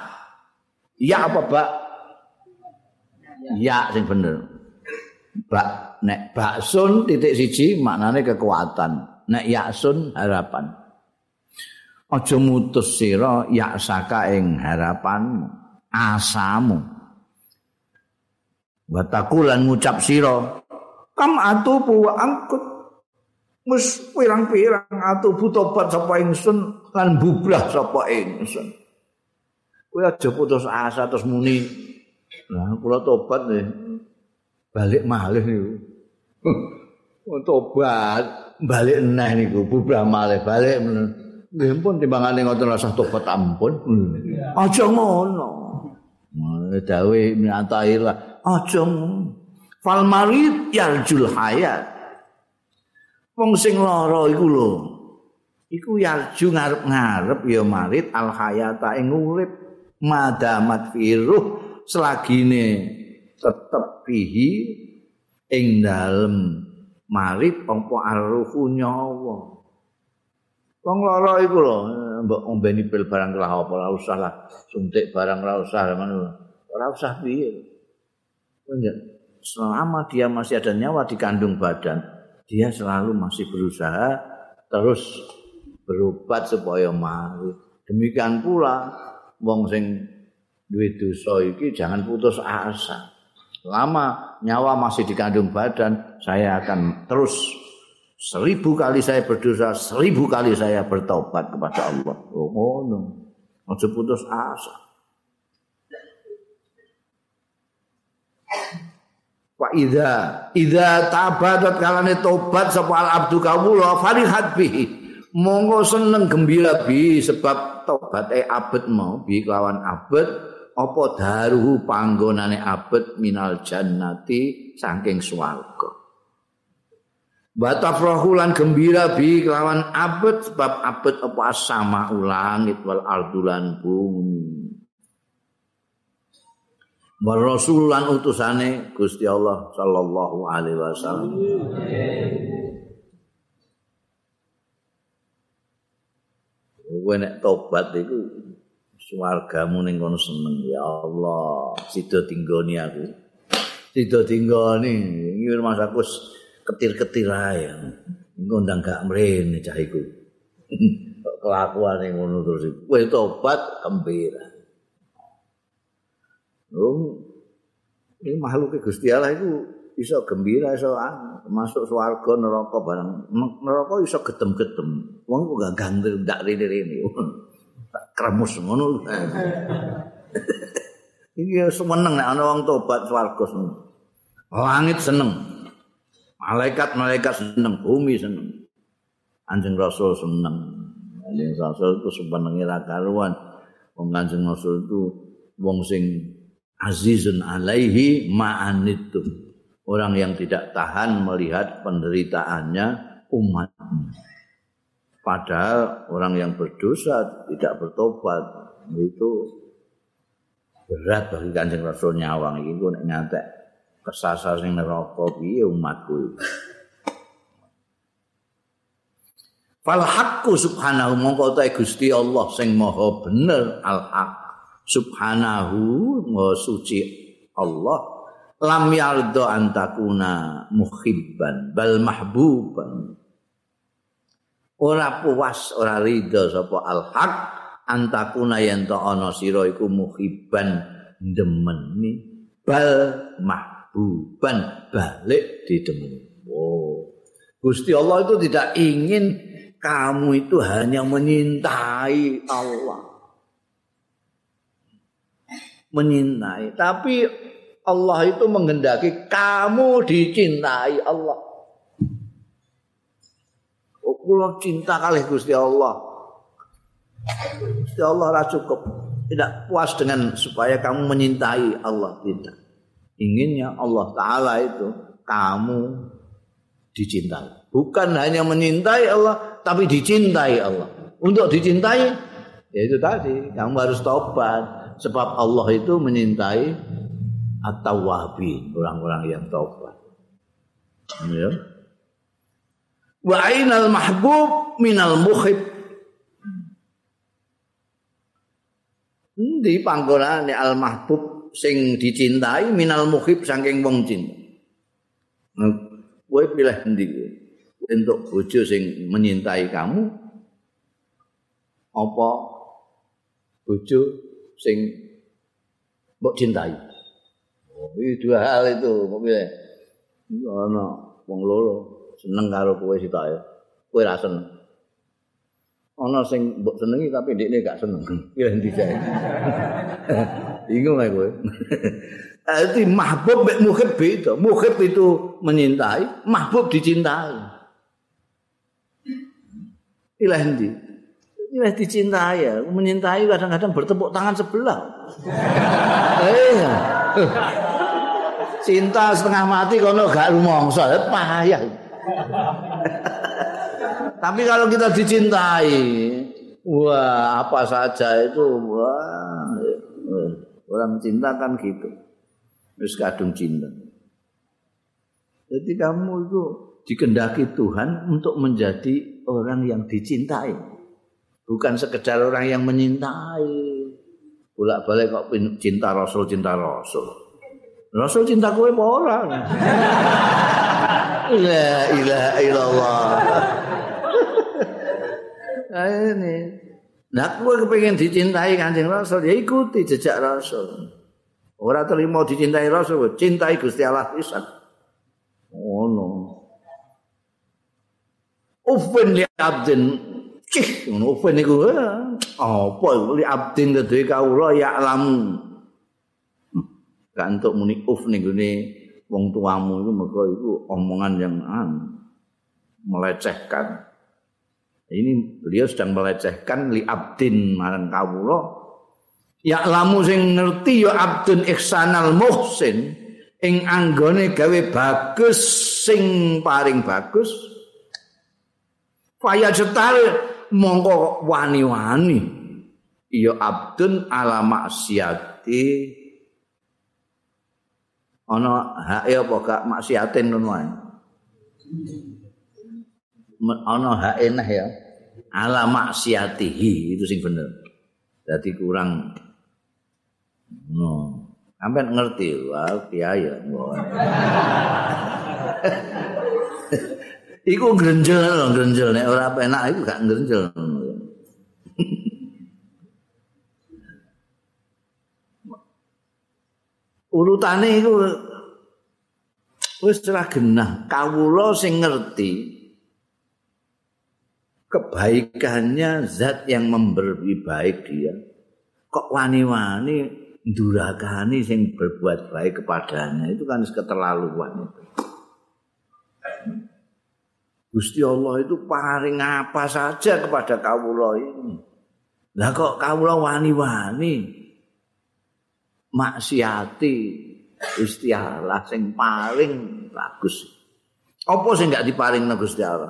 Ya apa, Pak? Ya sing bener. Bak nek baksun titik siji maknane kekuatan. Nek yaksun harapan. aja mutus sira yak saka ing harapanmu asamu watakulan ngucap sira kam atubu wa angkut mus pirang-pirang atubu tobat sapa ingsun lan bubrah sapa ingsun kowe aja putus asa terus muni nah kula tobat nih balik malih niku tobat balik neh niku bubrah malih balik Nggih pun timbangane ngoten rasa tobat ampun. Aja ngono. Dawe minatailah. Aja Fal marid yarjul hayat. Wong sing lara iku lho. Iku yarju ngarep-ngarep ya marid al hayata ing urip madamat firuh selagine tetep bihi ing dalem marid apa arruhu nyawa. Wong lara iku lho, mbok ombeni pil barang lah apa ora usah lah. Suntik barang ora usah. Ora usah piye. Selama dia masih ada nyawa di kandung badan, dia selalu masih berusaha terus berobat supaya mati. Demikian pula wong sing duwe dosa iki jangan putus asa. Selama nyawa masih di kandung badan, saya akan terus Seribu kali saya berdosa, seribu kali saya bertobat kepada Allah. Oh, no. Ojo putus asa. Wa idza idza tabadat kalane tobat sapa al abdu kawula farihat bihi. Monggo seneng gembira bi sebab tobat e abet mau bi kelawan abet apa daruhu panggonane abet minal jannati saking swarga. Batafrahu lan gembira bi kelawan abet sebab abet apa sama ulangit wal ardulan bumi. Rasulan utusane Gusti Allah sallallahu alaihi wasallam. Kowe nek tobat iku swargamu ning kono seneng. Ya Allah sida tinggoni aku. Sida tinggoni iki masaku ketir-ketir ae. Ngundang gak mrene cah iku. Kelakuane ngono terus. Kowe tobat gembira Oh, ini makhluk Gusti Allah itu bisa gembira, bisa masuk swarga neraka barang neraka iso gedem-gedem. Wong kok gak gandeng ndak rene-rene. Kremus ngono. Iki seneng nek ana wong tobat swarga seneng. Langit seneng. Malaikat-malaikat seneng, bumi seneng. Anjing Rasul seneng. Anjing Rasul itu sebenarnya ra karuan. Wong Kanjeng Rasul itu wong sing azizun alaihi ma'anitum. Orang yang tidak tahan melihat penderitaannya umat. Padahal orang yang berdosa tidak bertobat itu berat bagi kanjeng Rasul nyawang ini gue ngantek kesasar sing neraka piye umatku Fal haqqu subhanahu mongko ta Gusti Allah sing maha bener al haq subhanahu wa suci Allah. Lam yardo antakuna muhibban bal mahbuban. Ora puas ora ridho sapa al haq antakuna yen to ana sira iku muhibban demeni bal mahbuban balik di demeni oh. Gusti Allah itu tidak ingin kamu itu hanya menyintai Allah menyintai tapi Allah itu menghendaki kamu dicintai Allah. Oh, kula cinta kali Gusti Allah. Gusti Allah ora cukup. Tidak puas dengan supaya kamu menyintai Allah tidak. Inginnya Allah taala itu kamu dicintai. Bukan hanya menyintai Allah tapi dicintai Allah. Untuk dicintai ya itu tadi kamu harus tobat sebab Allah itu menyintai at-tawwabin, orang-orang yang taubat. Ya. Wa ainal mahbub minal muhib. Di panggonane al mahbub sing dicintai minal muhib saking wong cinta. Kowe pilih endi untuk bojo sing menyintai kamu apa bojo sing mbok cintai? Iki dua hal itu, mobil. Ana wong loro seneng karo kowe sitae. Kowe ra seneng. Ana sing mbok senengi tapi ndekne gak seneng. Pilih ndi jae. Bingung ae kowe. Arti mahbub mek muhib beda. Muhib itu menyintai, mahbub dicintai. Pilih ndi? Pilih dicintai ya. Menyintai kadang-kadang bertepuk tangan sebelah. Iya. cinta setengah mati kono gak rumongso payah tapi kalau kita dicintai wah apa saja itu wah orang cinta kan gitu terus kadung cinta jadi kamu itu dikendaki Tuhan untuk menjadi orang yang dicintai bukan sekedar orang yang menyintai bolak-balik kok cinta Rasul cinta Rasul Rasul cinta kowe apa ora? La ilaha illallah. ini. Nah, kowe kepengin dicintai Kanjeng Rasul, ya ikuti jejak Rasul. Ora terima dicintai Rasul, cintai Gusti Allah pisan. Oh no. Ufen li abdin cih ngono ufen niku? Apa li abdin kedhe kawula ya lamu gak untuk muni uf nih gini wong tuamu itu mereka itu omongan yang an, melecehkan. Ini beliau sedang melecehkan li abdin marang kawula ya lamu sing ngerti ya abdun ihsanal muhsin ing anggone gawe bagus sing paring bagus. Faya cetar mongko wani-wani. Ya abdun ala maksiati. Ana hake apa gak maksiatin ngono ae? Ana hake nah ya. Ala maksiatihi itu sing bener. Dadi kurang. No sampean ngerti wah kiai ya iku grenjel grenjel nek ora penak iku gak grenjel urutane iku wis ora genah kawula sing ngerti kebaikannya zat yang memberi baik dia. Kok wani-wani durakani sing berbuat baik kepadanya? Itu kan keterlaluan itu Gusti Allah itu paling apa saja kepada kawula ini lah kok kawula wani-wani maksiati Gusti Allah sing paling bagus. Apa sing gak diparing Gusti Allah?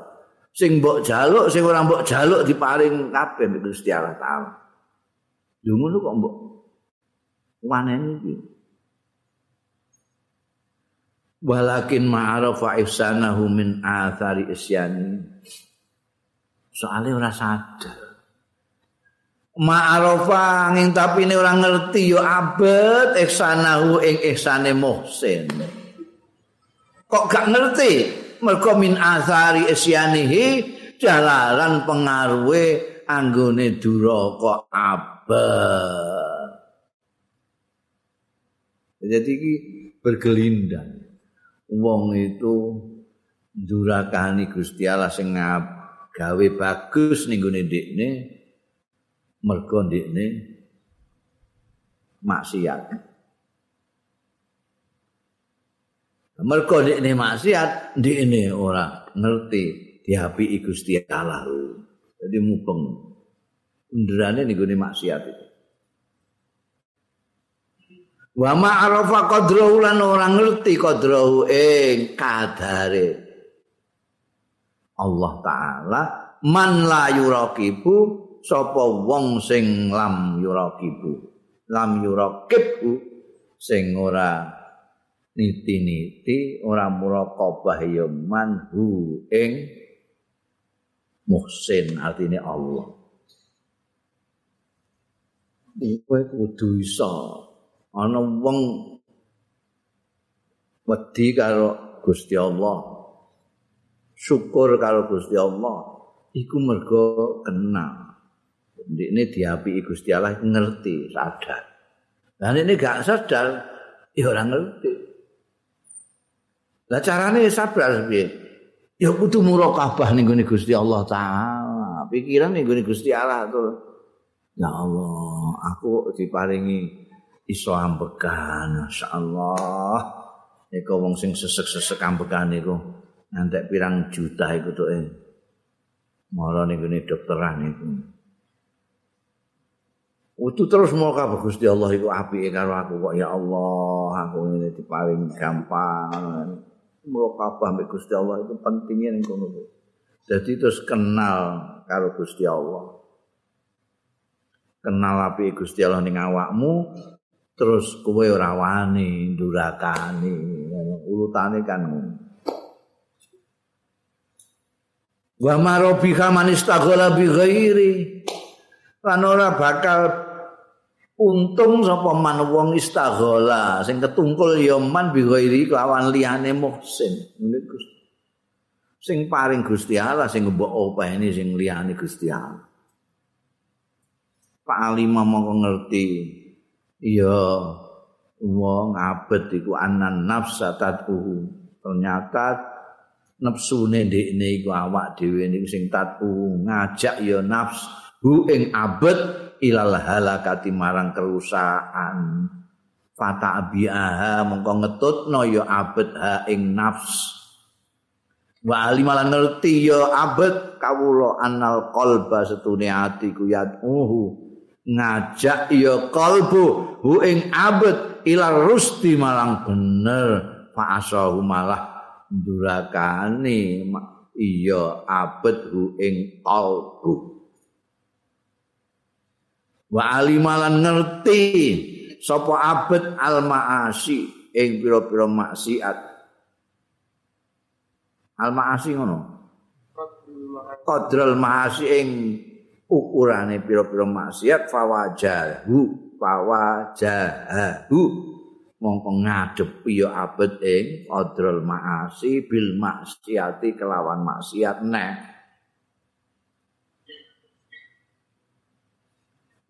Sing mbok jaluk, sing ora mbok jaluk diparing kabeh Gusti Allah taala. Lho ngono kok mbok waneni iki. Walakin ma'arafa ihsanahu min athari isyani. Soalnya ora sadar. ma'arofa nging tapi ini orang ngerti yo abet ihsanahu ing ihsane muhsin kok gak ngerti mergo min asari isyanihi jalalan pengaruhe anggone duraka abet jadi iki bergelindang wong itu durakani Gusti Allah sing gawe bagus ning gone ndekne mergo ndekne maksiat. Mergo ndekne maksiat, ndekne ora ngerti diapiki Gusti Allah. Jadi mupeng. Undrane niku maksiat itu. Wa ma'arafa qadrahu lan ora ngerti qadrahu ing kadare. Allah taala man la yuraqibu sapa wong sing lam yurakibu lam yurakibu sing ora niti-niti ora muraqabah ya manhu ing muhsin artine Allah. Kowe kudu iso ana wong wedi karo Gusti Allah syukur karo Gusti Allah iku mergo kenal ini diapi Gusti Allah ngerti sadar. Dan ini gak sadar, ya orang ngerti. Lah carane sabar piye? Ya kudu murakabah ning gone Gusti Allah taala. Pikiran ning gone Gusti Allah tuh. Ya Allah, aku diparingi iso ambekan, masyaallah. Iku wong sing sesek-sesek ambekan iku ngantek pirang juta iku tuh. Mara ning dokteran iku. Utu terus mau kabeh Gusti Allah iku apike karo aku kok ya Allah aku ini paling gampang. Mau kabeh mbek Gusti Allah itu pentingnya ning kono. Jadi terus kenal karo Gusti Allah. Kenal api Gusti Allah ning awakmu terus kowe ora wani ndurakani urutane kan Wa marobika man istaghala bi ghairi lan ora bakal untung sapa man wong istaghala. Sing ketungkul ya man bi ghairi lawan liyane muhsin. Sing paring Gusti Allah sing mbok openi sing liyane Gusti Allah. Pak Alima mongko ngerti iya wong abet iku anan nafsa tatu ternyata nepsune ndekne iku awak dhewe niku sing tatu ngajak ya nafs hu ing abet ilal halakati marang kerusakan. Fata abiaha mengko ngetutno ya abet ha ing nafs. Wa alimalan ngerti ya abet kawula anal qalba setune ati ku uhu ngajak ya kalbu hu ing abet ilal rusti marang bener. Fa asahu malah durakane iya abet hu ing kalbu. Wa alimalan ngerti sapa abet al maasi ing pira-pira maksiat. Al maasi ngono? Qadrul maasi ing ukurane pira-pira maksiat fawajahu fawajahu mongko ngadepi ya abet ing qadrul maasi bil maksiati kelawan maksiat neh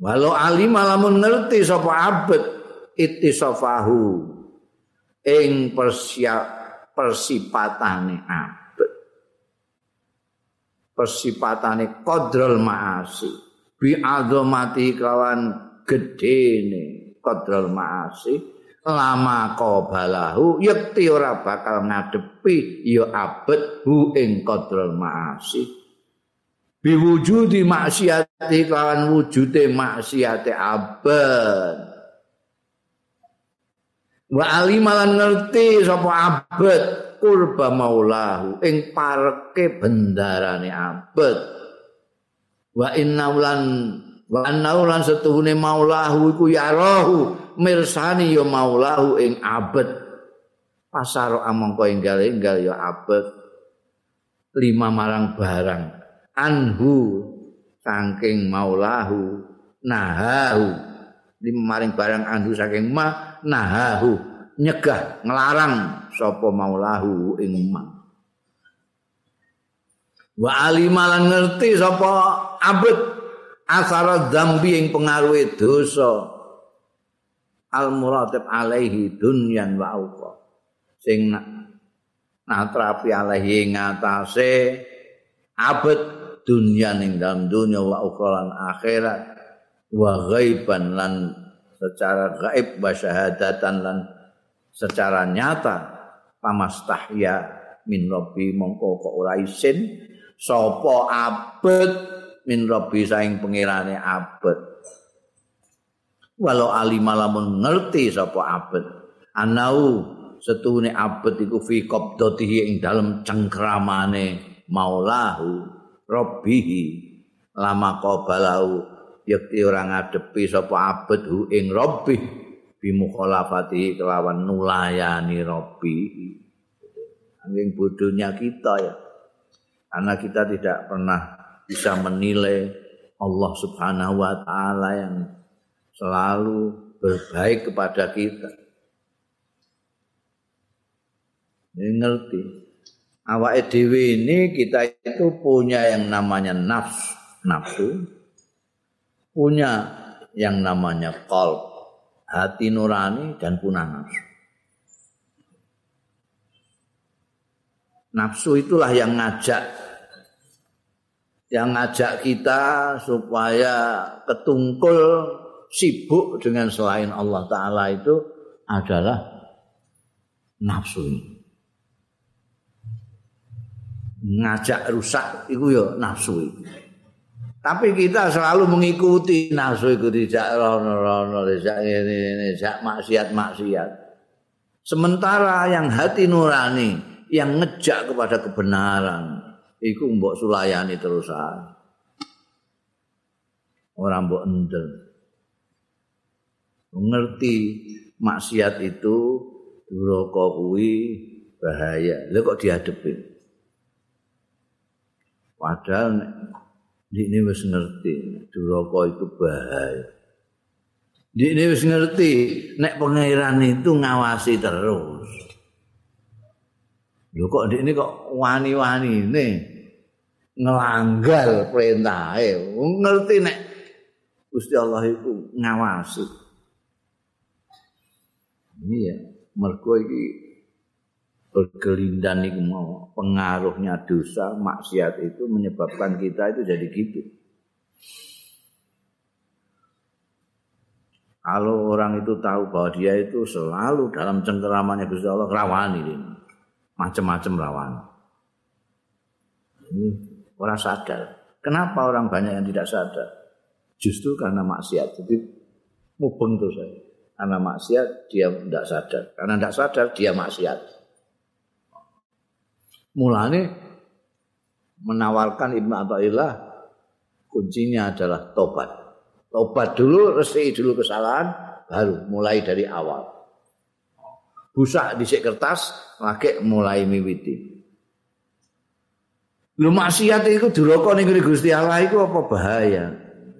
Walau alim alamun ngerti sapa abet ittisafahu ing persiap persipatane abet persipatane qadrul maasi. Bi azamati kawan gedene qadrul maasi lama qabalahu yakti ora bakal ngadepi ya abet hu ing qadrul maasi. Biwujudi maksiati kawan wujude maksiate abad wa alimalan ngerti sapa abad kurba maulahu ing pareke bendarane abad wa innaulan wa annaulan setuhune maulahu iku yarahu mirsani ya maulahu ing abad pasar amangka enggal-enggal ya abad lima marang barang anhu saking maulahu nahahu. Lima maring barang anhu saking ma nahahu nyegah ngelarang sapa maulahu ing ma wa alimalan ngerti sapa abet asara dzambi ing pengaruhe dosa. Al muratib alaihi dunyan wa uqa sing natrapi alaihi ngatasé abet dunya ning dalam dunya wa ukhra akhirat. Wa ghaiban lan secara gaib wa syahadatan lan secara nyata pamastahya min rabbi mongko kok ora isin sapa abet min rabbi saing pengirane abet. Walau alima lamun ngerti sapa abet anau setune abet iku fi qabdatihi ing dalem cengkramane maulahu rabbihi lama qabalahu yakti ora ngadepi sapa abet hu ing rabbi bi mukhalafati kelawan nulayani rabbi angin bodohnya kita ya karena kita tidak pernah bisa menilai Allah Subhanahu wa taala yang selalu berbaik kepada kita. Ini ngerti. awake dhewe ini kita itu punya yang namanya nafsu, nafsu punya yang namanya qalb, hati nurani dan punah nafsu. Nafsu itulah yang ngajak yang ngajak kita supaya ketungkul sibuk dengan selain Allah taala itu adalah nafsu ini. ngajak rusak itu ya nafsu itu. Tapi kita selalu mengikuti nafsu itu tidak rono-rono, tidak ini, ini, tidak maksiat-maksiat. Sementara yang hati nurani, yang ngejak kepada kebenaran, itu mbok sulayani terus aja. Orang mbok endel. Mengerti maksiat itu, duroko kuwi bahaya. Lalu kok dihadepin? Padahal ini wis ngerti duraka itu bahaya. Ini wis ngerti nek pangeran itu ngawasi terus. Lho kok ini kok wani-wani ini ngelanggar perintahnya. Ngerti nek Gusti Allah itu ngawasi. Ini ya, mergo iki berkelindan itu mau pengaruhnya dosa maksiat itu menyebabkan kita itu jadi gitu. Kalau orang itu tahu bahwa dia itu selalu dalam cengkeramannya Gusti Allah rawan ini, macam-macam rawan. Ini orang sadar. Kenapa orang banyak yang tidak sadar? Justru karena maksiat. Jadi mubeng terus saya. Karena maksiat dia tidak sadar. Karena tidak sadar dia maksiat. Mulane menawarkan Ibnu Athaillah kuncinya adalah tobat. Tobat dulu, resi dulu kesalahan, baru mulai dari awal. busak dhisik kertas lagi mulai miwiti lu maksiat iku duraka ning Gusti Allah iku apa bahaya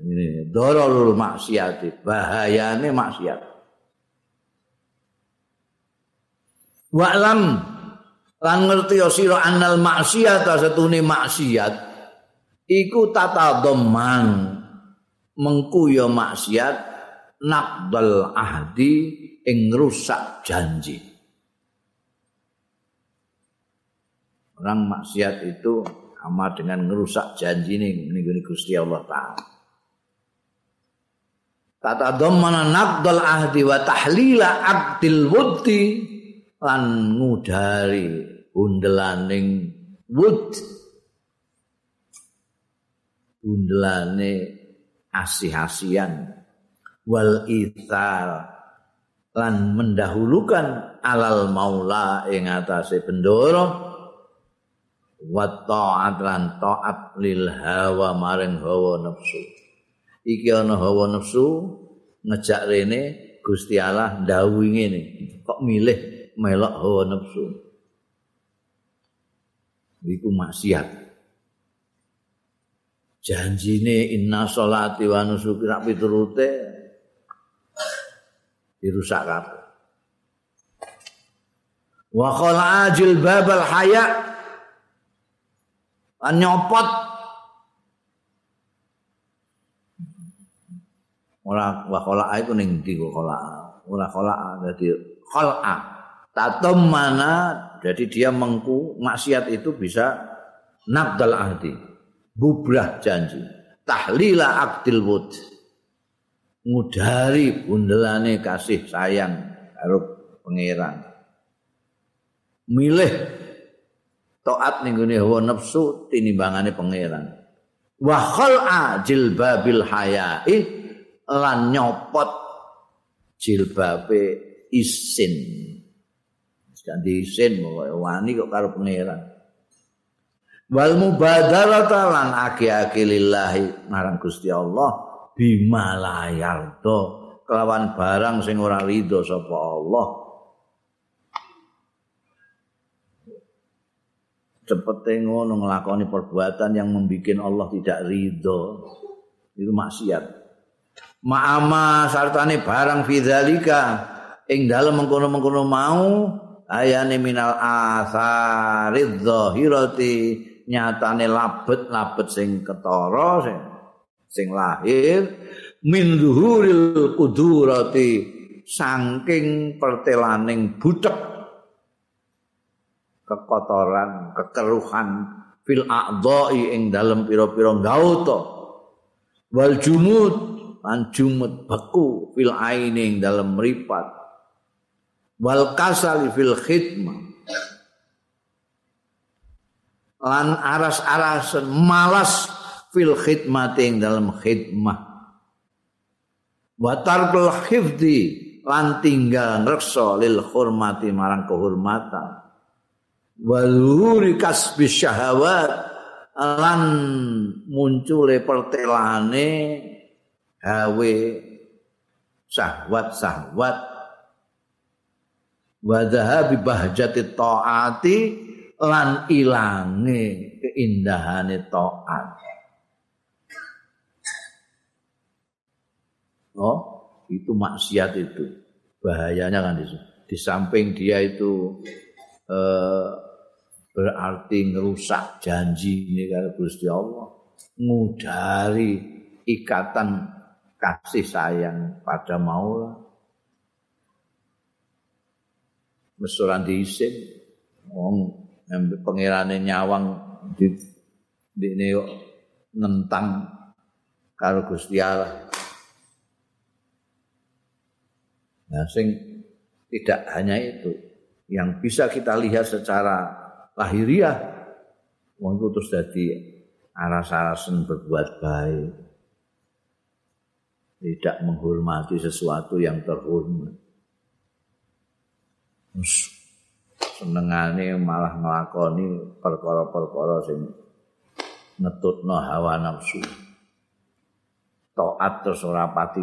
ini darul maksiat bahayane maksiat wa'lam lan ngerti sira annal maksiat satune maksiat iku tata dhamman mengku ya maksiat naqdal ahdi ing rusak janji. Orang maksiat itu sama dengan ngerusak janji ini ini Gusti Allah Ta'ala. Tata dhammana naqdal ahdi wa tahlila aqdil wuddi lan ngudari bundelaning wud bundelane asih-asian wal ithal lan mendahulukan alal maula ing atase bendoro. Wa ta'at lan ta'at lil hawa maring hawa nafsu. Iki ana hawa nafsu ngejak rene Gusti Allah ndawuhi ngene kok milih melok hawa nafsu iku maksiat. Janjine inna sholati wa nusuki rak piturute dirusak kabeh. Wa khala ajil babal haya an nyopot. Ora wa khala iku ning ndi kok khala ora khala dadi khala tatum mana jadi dia mengku maksiat itu bisa nabdal ahdi bubrah janji. Tahlila aktil wud ngudari bundelane kasih sayang karo pangeran. Milih taat ning hawa nafsu tinimbangane pangeran. Wa khal'a jilbabil haya'i lan nyopot jilbabe isin ganti isin wani kok karo pangeran. Wal mubadarata lan aki-aki lillahi marang Gusti Allah bima layardo kelawan barang sing ora ridho sapa Allah. Cepete ngono nglakoni perbuatan yang membuat Allah tidak ridho. Itu maksiat. Ma'ama sartane barang fidzalika ing dalem mengkono-mengkono mau ayane minal asaridz zahirati nyatane labet-labet sing ketara sing sing lahir min zuhuril kudurati saking pertelaning butek kekotoran kekeruhan fil a'dha'i ing dalem pira-pira gauta wal jumud lan jumud beku fil aini ing dalem mripat wal kasali fil khidmah. Lan aras-arasen malas fil khidmati ing dalam khidmah. Wa tarkul hifdi lan tinggal ngrekso lil hormati marang kehormatan. Wa zuhuri kasbi syahawat lan muncule pertelane hawe syahwat-syahwat wa dhahabi bahjati taati lan ilange keindahane taat. Oh, itu maksiat itu. Bahayanya kan di, di samping dia itu eh, berarti ngerusak janji ini kalau Gusti Allah, ngudari ikatan kasih sayang pada Maula. Mesuran diisin, wong nyawang di di nentang karo Gusti Allah. Nah, sing tidak hanya itu, yang bisa kita lihat secara lahiriah, wong itu terus jadi aras-arasan berbuat baik, tidak menghormati sesuatu yang terhormat. Senengane malah nglakoni perkara-perkara sing ngetutno hawa nafsu. Taat terus ora pati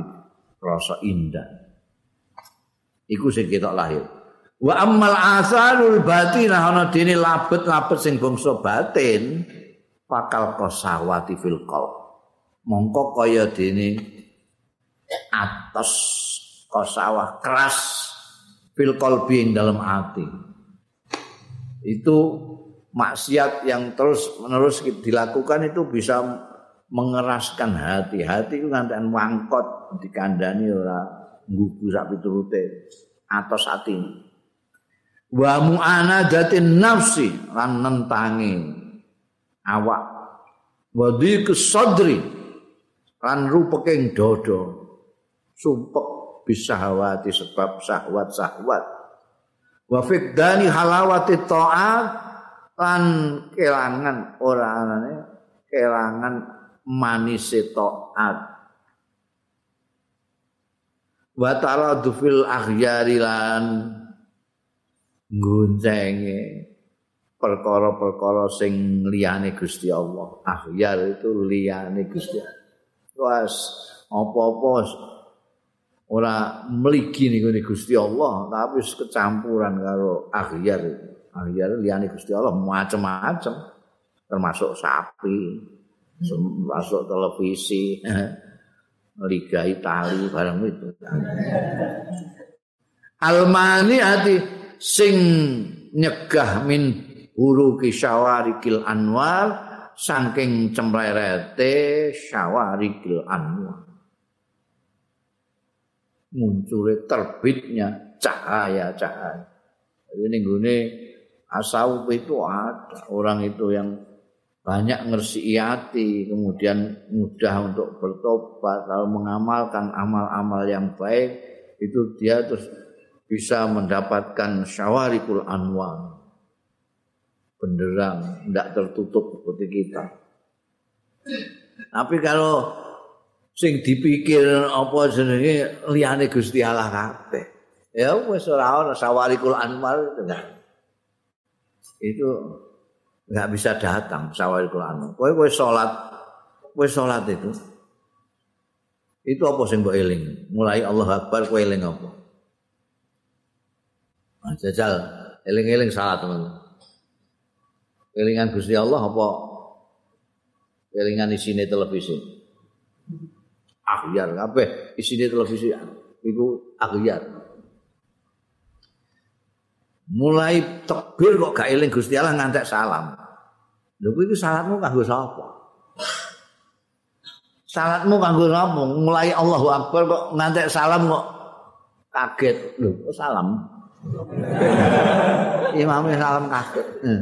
rasa indah. Iku sing ketok lahir. Wa ammal asarul batin ana dene labet-labet sing bangsa batin fakal qasawati fil qalb. Mongko kaya dene atos qasawah keras fil qalbi dalam hati. Itu maksiat yang terus menerus dilakukan itu bisa mengeraskan hati. Hati itu nganti wangkot dikandani ora nggugu sak piturute atos hati. wa mu'anadatin nafsi lan nentangi awak wa sadri lan rupeke dodo sumpek bisa hawati sebab syahwat-syahwat wa fiddani halawati ta'at lan kelangan ora anane kelangan manis ta'at wa taradu fil aghyari lan ngunjenge perkara-perkara sing liyane Gusti Allah. Akhyar itu liyane Gusti Allah. Wes apa-apa ora mligi niku Gusti Allah, tapi kecampuran karo akhyar. Akhyar liyane Gusti Allah macam-macam termasuk sapi, termasuk televisi, liga Itali barang itu. Almani hati sing nyegah min huruki syawarikil anwar saking cemlerete syawarikil anwar muncul terbitnya cahaya-cahaya ini gune asawuf itu ada orang itu yang banyak ngersi hati kemudian mudah untuk bertobat kalau mengamalkan amal-amal yang baik itu dia terus bisa mendapatkan syawarikul anwar. Benderang tidak tertutup seperti kita. Tapi kalau sing dipikir apa jenenge liyane Gusti Allah kabeh. Ya wis ora ana syawarikul anwar itu enggak. Itu enggak bisa datang syawarikul anwar. Kowe kowe salat kowe salat itu. Itu apa sing mbok eling? Mulai Allah Akbar kowe eling apa? Jajal eling-eling salah teman. Elingan Gusti Allah apa? Elingan isine televisi? Akhyar kabeh isine televisi iku akhyar. Mulai tekbir kok gak eling Gusti Allah ngantek salam. Lho kuwi salatmu kanggo sapa? Salatmu kanggo sapa? Mulai Allahu Akbar kok ngantek salam kok kaget. Lho, salam. Imam salam kaget. Hmm.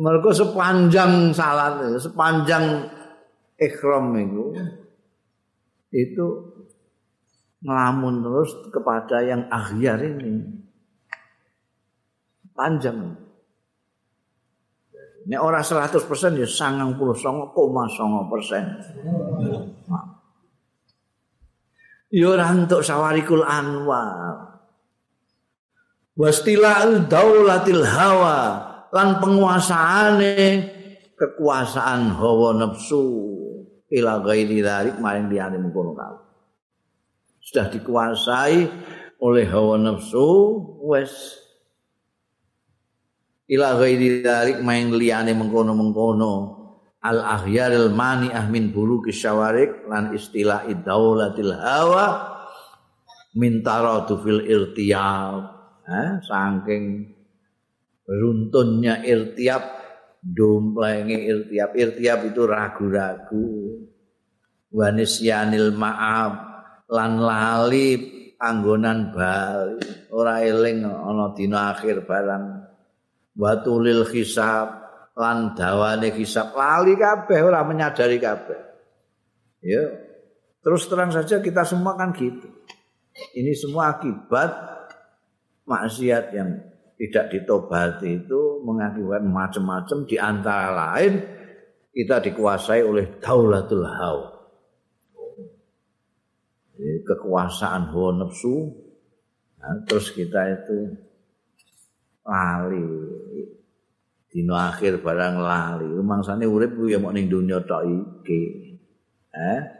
Mereka sepanjang salat, sepanjang ikhram itu, itu ngelamun terus kepada yang akhir ini. Panjang. Ini orang 100 persen ya sangang puluh songo koma songo persen. Ya orang untuk sawarikul anwar. wastila'ul daulatil hawa lan penguasaane kekuasaan hawa nafsu ila ghairi dzalik maring liyane mengkono kae sudah dikuasai oleh hawa nafsu wes. Ila ghairi dzalik maring liyane mengkono-mengkono. Al ahyaril mani ahmin bulu kisyawarik lan istilah daulatil hawa min taradu fil irtiyab. Eh, saking runtunnya irtiap domplenge irtiap irtiap itu ragu-ragu. Wanisyanil maaf lan lali anggonan bali. Ora eling ana dina akhir barang. Watulil hisab lan dawane hisab. Lali kabeh ora menyadari kabeh. Ya. Terus terang saja kita semua kan gitu. Ini semua akibat maksiat yang tidak ditobati itu mengakibatkan macam-macam. Di antara lain kita dikuasai oleh daulatul hawa. kekuasaan hawa nafsu. Nah, terus kita itu lali. Dino akhir barang lali. Rumangsane urip ku ya mau ning dunya tok iki. Eh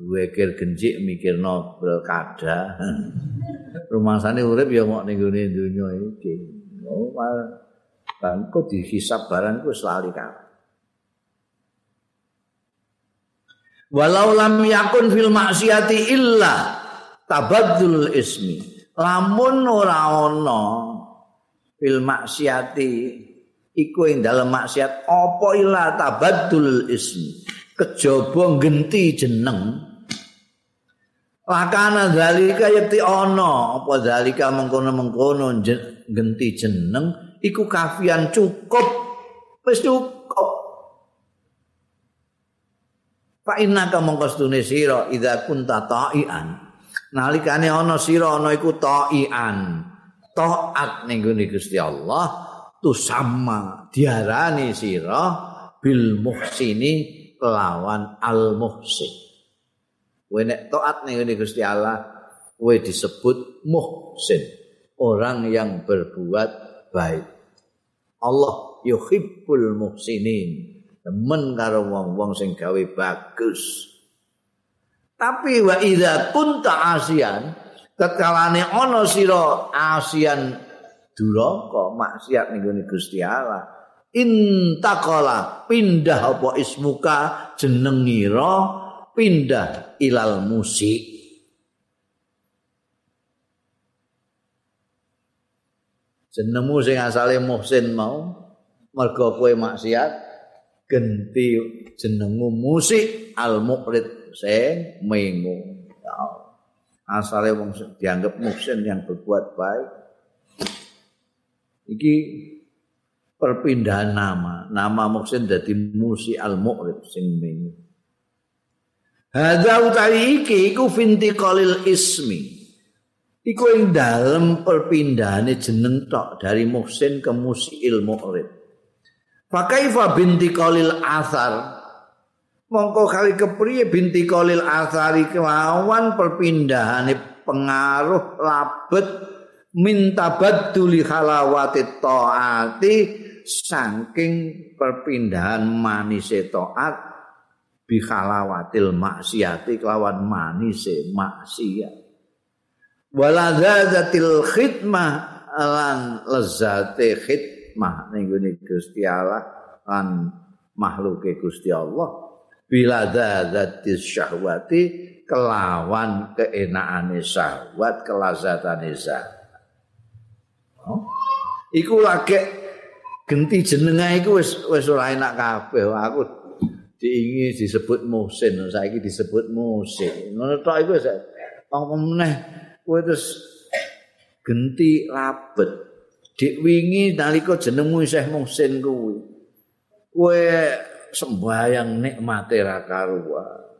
wekir genjik mikirno pilkada rumangsane urip ya mok ning gone donya iki. Oh bangku dihisab barang selali kan walau lam yakun fil maksiati illa tabaddul ismi. Lamun ora ana fil maksiati iku ing dalem maksiat apa illa tabaddul ismi? Kejaba genti jeneng lakana zalika yakti ana. Apa zalika mengkono-mengkono genti jeneng iku kafian cukup. Wis cukup. Fa inna ka mongkostune sira idza kunta ta'ian. Nalikane ana sira ana iku ta'ian. Taat ning Gusti Allah tu sama diarani sira bil muhsini kelawan al muhsin kowe nek taat ning Gusti Allah kowe disebut muhsin orang yang berbuat baik. Allah yuhibbul muhsinin temen karo wong-wong sing gawe bagus. Tapi wa idza kunta asian tetkalane ana sira asian duraka maksiat ning Gusti Allah intakola pindah apa ismuka jenengira pindah ilal musik jenengmu sing asale muhsin mau mergo kowe maksiat genti jenengmu musik al muqrid sing mengu asale wong dianggap muhsin yang berbuat baik iki perpindahan nama. Nama Muhsin dadi Musi Al-Mu'rib sing ming. Hadza utawi iki iku fintiqalil ismi. Iku ing dalem perpindahane jeneng tok dari Muhsin ke Musi Al-Mu'rib. Fa kaifa binti qalil athar? Mongko kali kepriye binti qalil athari kelawan perpindahane pengaruh labet minta baduli halawati taati saking perpindahan manise taat bi khalawatil maksiati kelawan manise maksiat. Waladzatil khidmah lan lezate khidmah ning Gusti Allah lan makhluke Gusti Allah. Bila dzati syahwati kelawan keenaane syahwat kelazatane syahwat oh. iku lagi genti jenenge iku wis wis ora enak kabeh. Aku diingi disebut musin saiki disebut musin. Ngono tok iku apa meneh? Kowe terus genti labet. Dik wingi nalika jenengmu isih musin kuwi kowe sembayang nikmate ra karuan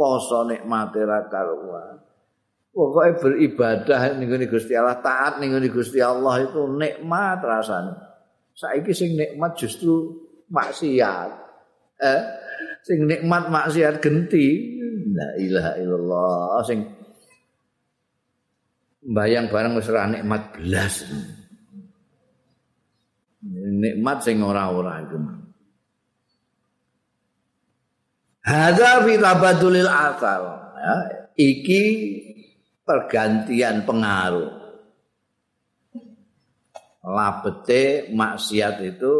poso nikmate ra karuan. Pokoke beribadah ning Gusti Allah taat ning Gusti Allah itu nikmat rasane. Saiki sing nikmat justru maksiat. Eh sing nikmat maksiat genti. La ilaha illallah. Sing bayang barang wis ora nikmat belas nikmat sing ora-ora iku Hadza fi tabadulil akal ya, iki pergantian pengaruh. Labete maksiat itu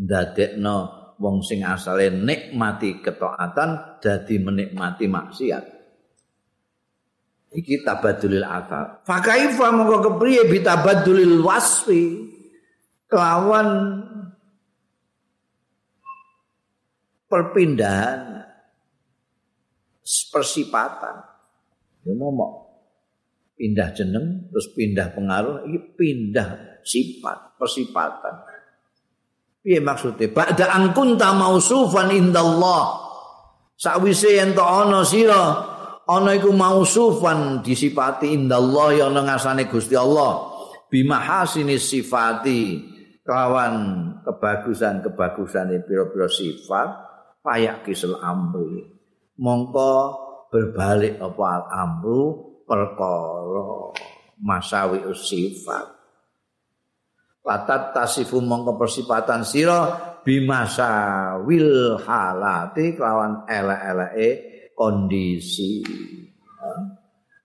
ndadekno wong sing asale nikmati ketaatan dadi menikmati maksiat. Iki tabadulil akal fa kaifa mongko kepriye bi tabadulil wasfi? Kelawan perpindahan persipatan. Ya mau pindah jeneng terus pindah pengaruh iki pindah sifat, persifatan. Piye maksudnya? Ba'da angkunta mausufan indallah. Sakwise yen to ana sira, ana iku mausufan disipati indallah ya ana ngasane Gusti Allah. Bimahasini sifati kawan kebagusan-kebagusan pira-pira sifat payak kisel amri. Mongko berbalik apa al amru perkara masawi sifat. Patat tasifu mongko persipatan sira bimasa wil halati kelawan ele-eleke kondisi.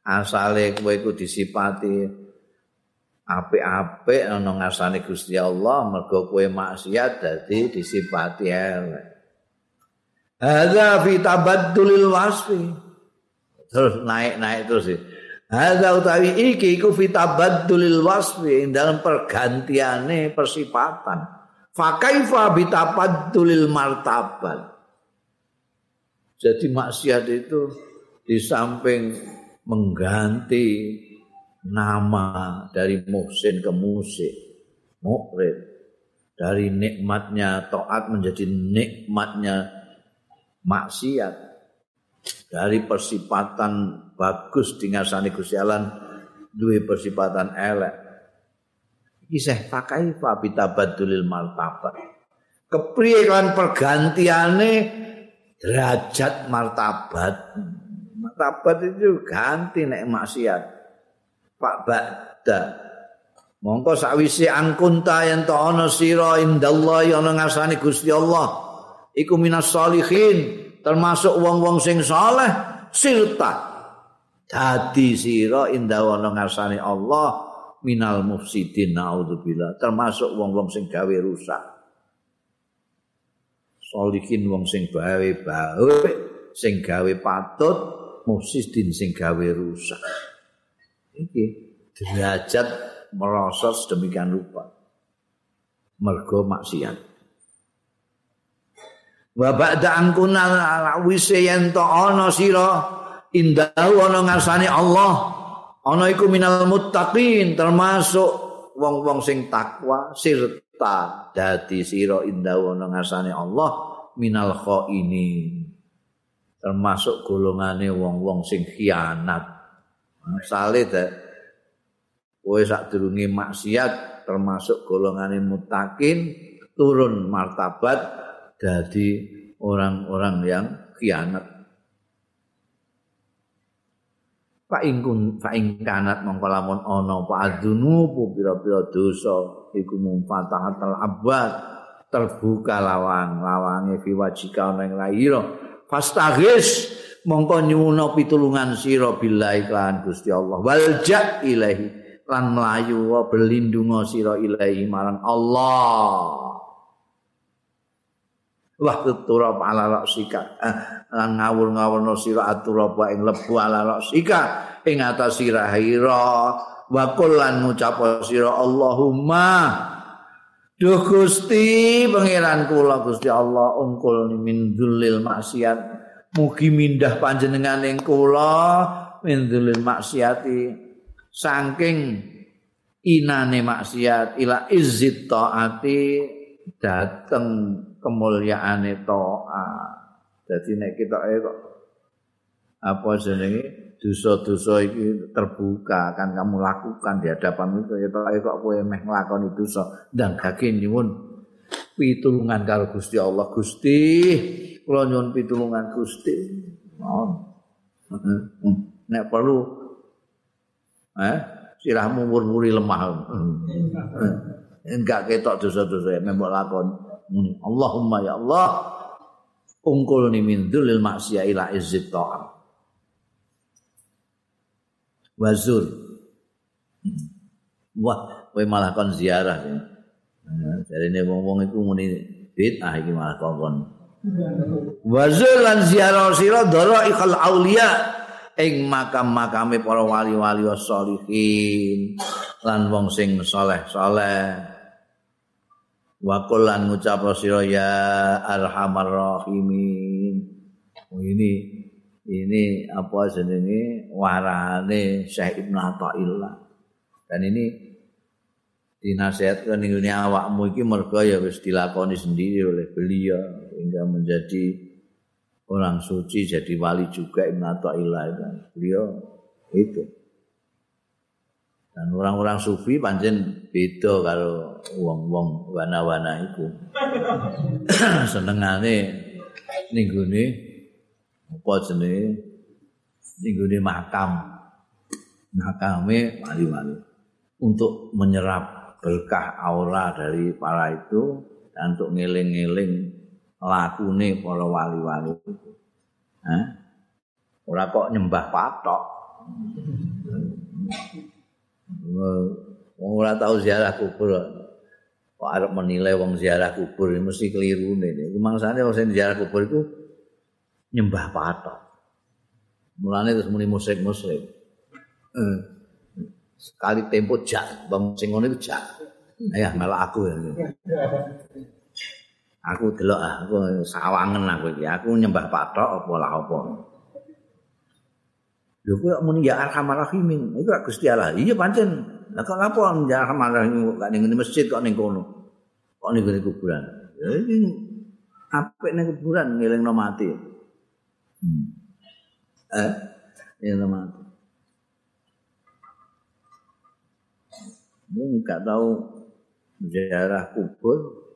Asale kowe iku disipati apik-apik ana ngarsane Gusti Allah mergo kowe maksiat dadi disipati elek. Hadza fi tabaddulil wasfi. Terus naik-naik terus hadza utawi iki iku fi tabaddulil wasfi dalam pergantiane persipatan. Fa kaifa bi tabaddulil martabat. Jadi maksiat itu di samping mengganti nama dari muhsin ke musik mukrid dari nikmatnya taat menjadi nikmatnya maksiat dari persipatan bagus di Gusti Allah duwe persipatan elek. Kisah pakai fabitabadulil martabat. Kepriye kan pergantiane derajat martabat? Martabat itu ganti nek maksiat. Pak ba'da mongko sawise angkunta yen to ana sira indallah ana ngasani Gusti Allah. Iku minas salihin termasuk wong-wong sing saleh sirta. Dadi sira indah ana ngasani Allah minal mufsidin naudzubillah. Termasuk wong-wong sing gawe rusak. Salihin wong sing gawe baik sing gawe patut mufsidin sing gawe rusak. Iki derajat merosot sedemikian rupa. Mergo maksiat wa ba'da an kunna wise yen to ana sira indah ana ngarsane Allah. Ana iku minal muttaqin termasuk wong-wong sing takwa sirta dadi sira indah ana ngarsane Allah minal khaini termasuk golongane wong-wong sing khianat. Misale dek kowe sadurunge maksiat termasuk golongane mutakin turun martabat dari orang-orang yang khianat. Pak ingkun pak ingkanat mongko lamun ana apa adunubu pira-pira dosa iku mumfatahatul abad terbuka lawang lawange fi wajika ana ing mongko pitulungan sira billahi lan Gusti Allah. Walja ilahi lan mlayu wa berlindung sira ilahi marang Allah Wah turab ala raksika. Eh, lan ngawur-ngawurno sira aturab ing lebu ala raksika. Ing atas sirahira wa kullan ngucap sira Allahumma. Duh Gusti pangeran kula Gusti Allah ungkul min dzulil maksiat. Mugi mindah panjenengan ing kula mindulil maksiati. Saking inane maksiat ila izzit taati dateng kemuliaane taat. Dadi nek kita kok apa jenenge dosa-dosa iki terbuka kan kamu lakukan di hadapan itu ya kok kowe meh nglakoni dosa. Ndang gage nyuwun pitulungan karo Gusti Allah. Gusti kula nyuwun pitulungan Gusti. Nek perlu eh sirahmu murmuri lemah. Enggak ketok dosa-dosa membok lakon. Allahumma ya Allah ungkulni min dzulil maksiat ila izzit ta'am. Wazur. Wah, kowe malah kon ziarah. Jadi ini ngomong itu muni bid'ah iki malah kon. Wazul lan ziarah sira dara aulia ing makam-makame para wali-wali sholihin lan wong sing saleh-saleh. Wa lan ngucap sira ya arhamar rahimin. Oh, ini ini apa jenenge warane Syekh Ibnu Athaillah. Dan ini dinasihatkan ning awakmu iki mergo ya wis dilakoni sendiri oleh beliau hingga menjadi orang suci jadi wali juga Ibn Atta'illah kan beliau itu dan orang-orang sufi pancen beda kalau wong-wong wana-wana itu senengane ninggune apa jenenge? Ninggune makam. Makame wali-wali. Untuk menyerap berkah aura dari para itu dan untuk ngiling-ngiling lakune para wali-wali. Itu. ora kok nyembah patok wong ora tau ziarah kubur. Kok arep menilai wong ziarah kubur mesti keliru nih mangsane wong sing ziarah kubur itu nyembah patok. Mulane terus muni musik-musik eh. sekali tempo jak bang sing ngono iku jak. Ayah malah aku ya. Aku delok aku sawangen aku iki. Aku nyembah patok apa lah apa lho kok muni ya arhamar rahimin? Iku Gusti Allah. Iya pancen. Lah kok apa ya arhamar rahim kok ning masjid kok ning kono? Kok ning kuburan? Ya iki apik ning kuburan ngelingno mati. Hmm. eh ngelingno mati. Mungkin gak tahu ziarah kubur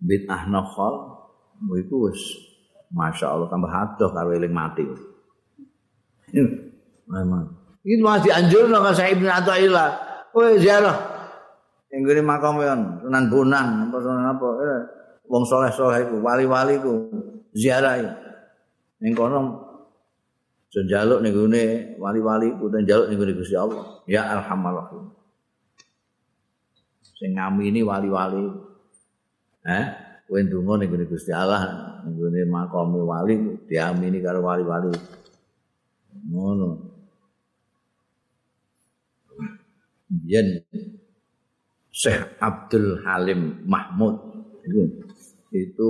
bid'ah nokhol iku wis masyaallah tambah adoh karo eling mati. Memang. Iki masih anjur nang saya Ibnu Athaillah. Kowe ziarah. Ing ngene makam kan Sunan Bonang apa sunan apa. Eh, wong soleh-soleh iku wali-wali iku ziarah. Ning kono njaluk ning gone wali-wali ku njaluk ning gone Gusti Allah. Ya alhamdulillah. Sing ngamini wali-wali. Eh, kowe ndonga ning gone Gusti Allah, ning gone makame wali diamini karo wali-wali. Ngono. Yen Syekh Abdul Halim Mahmud itu, itu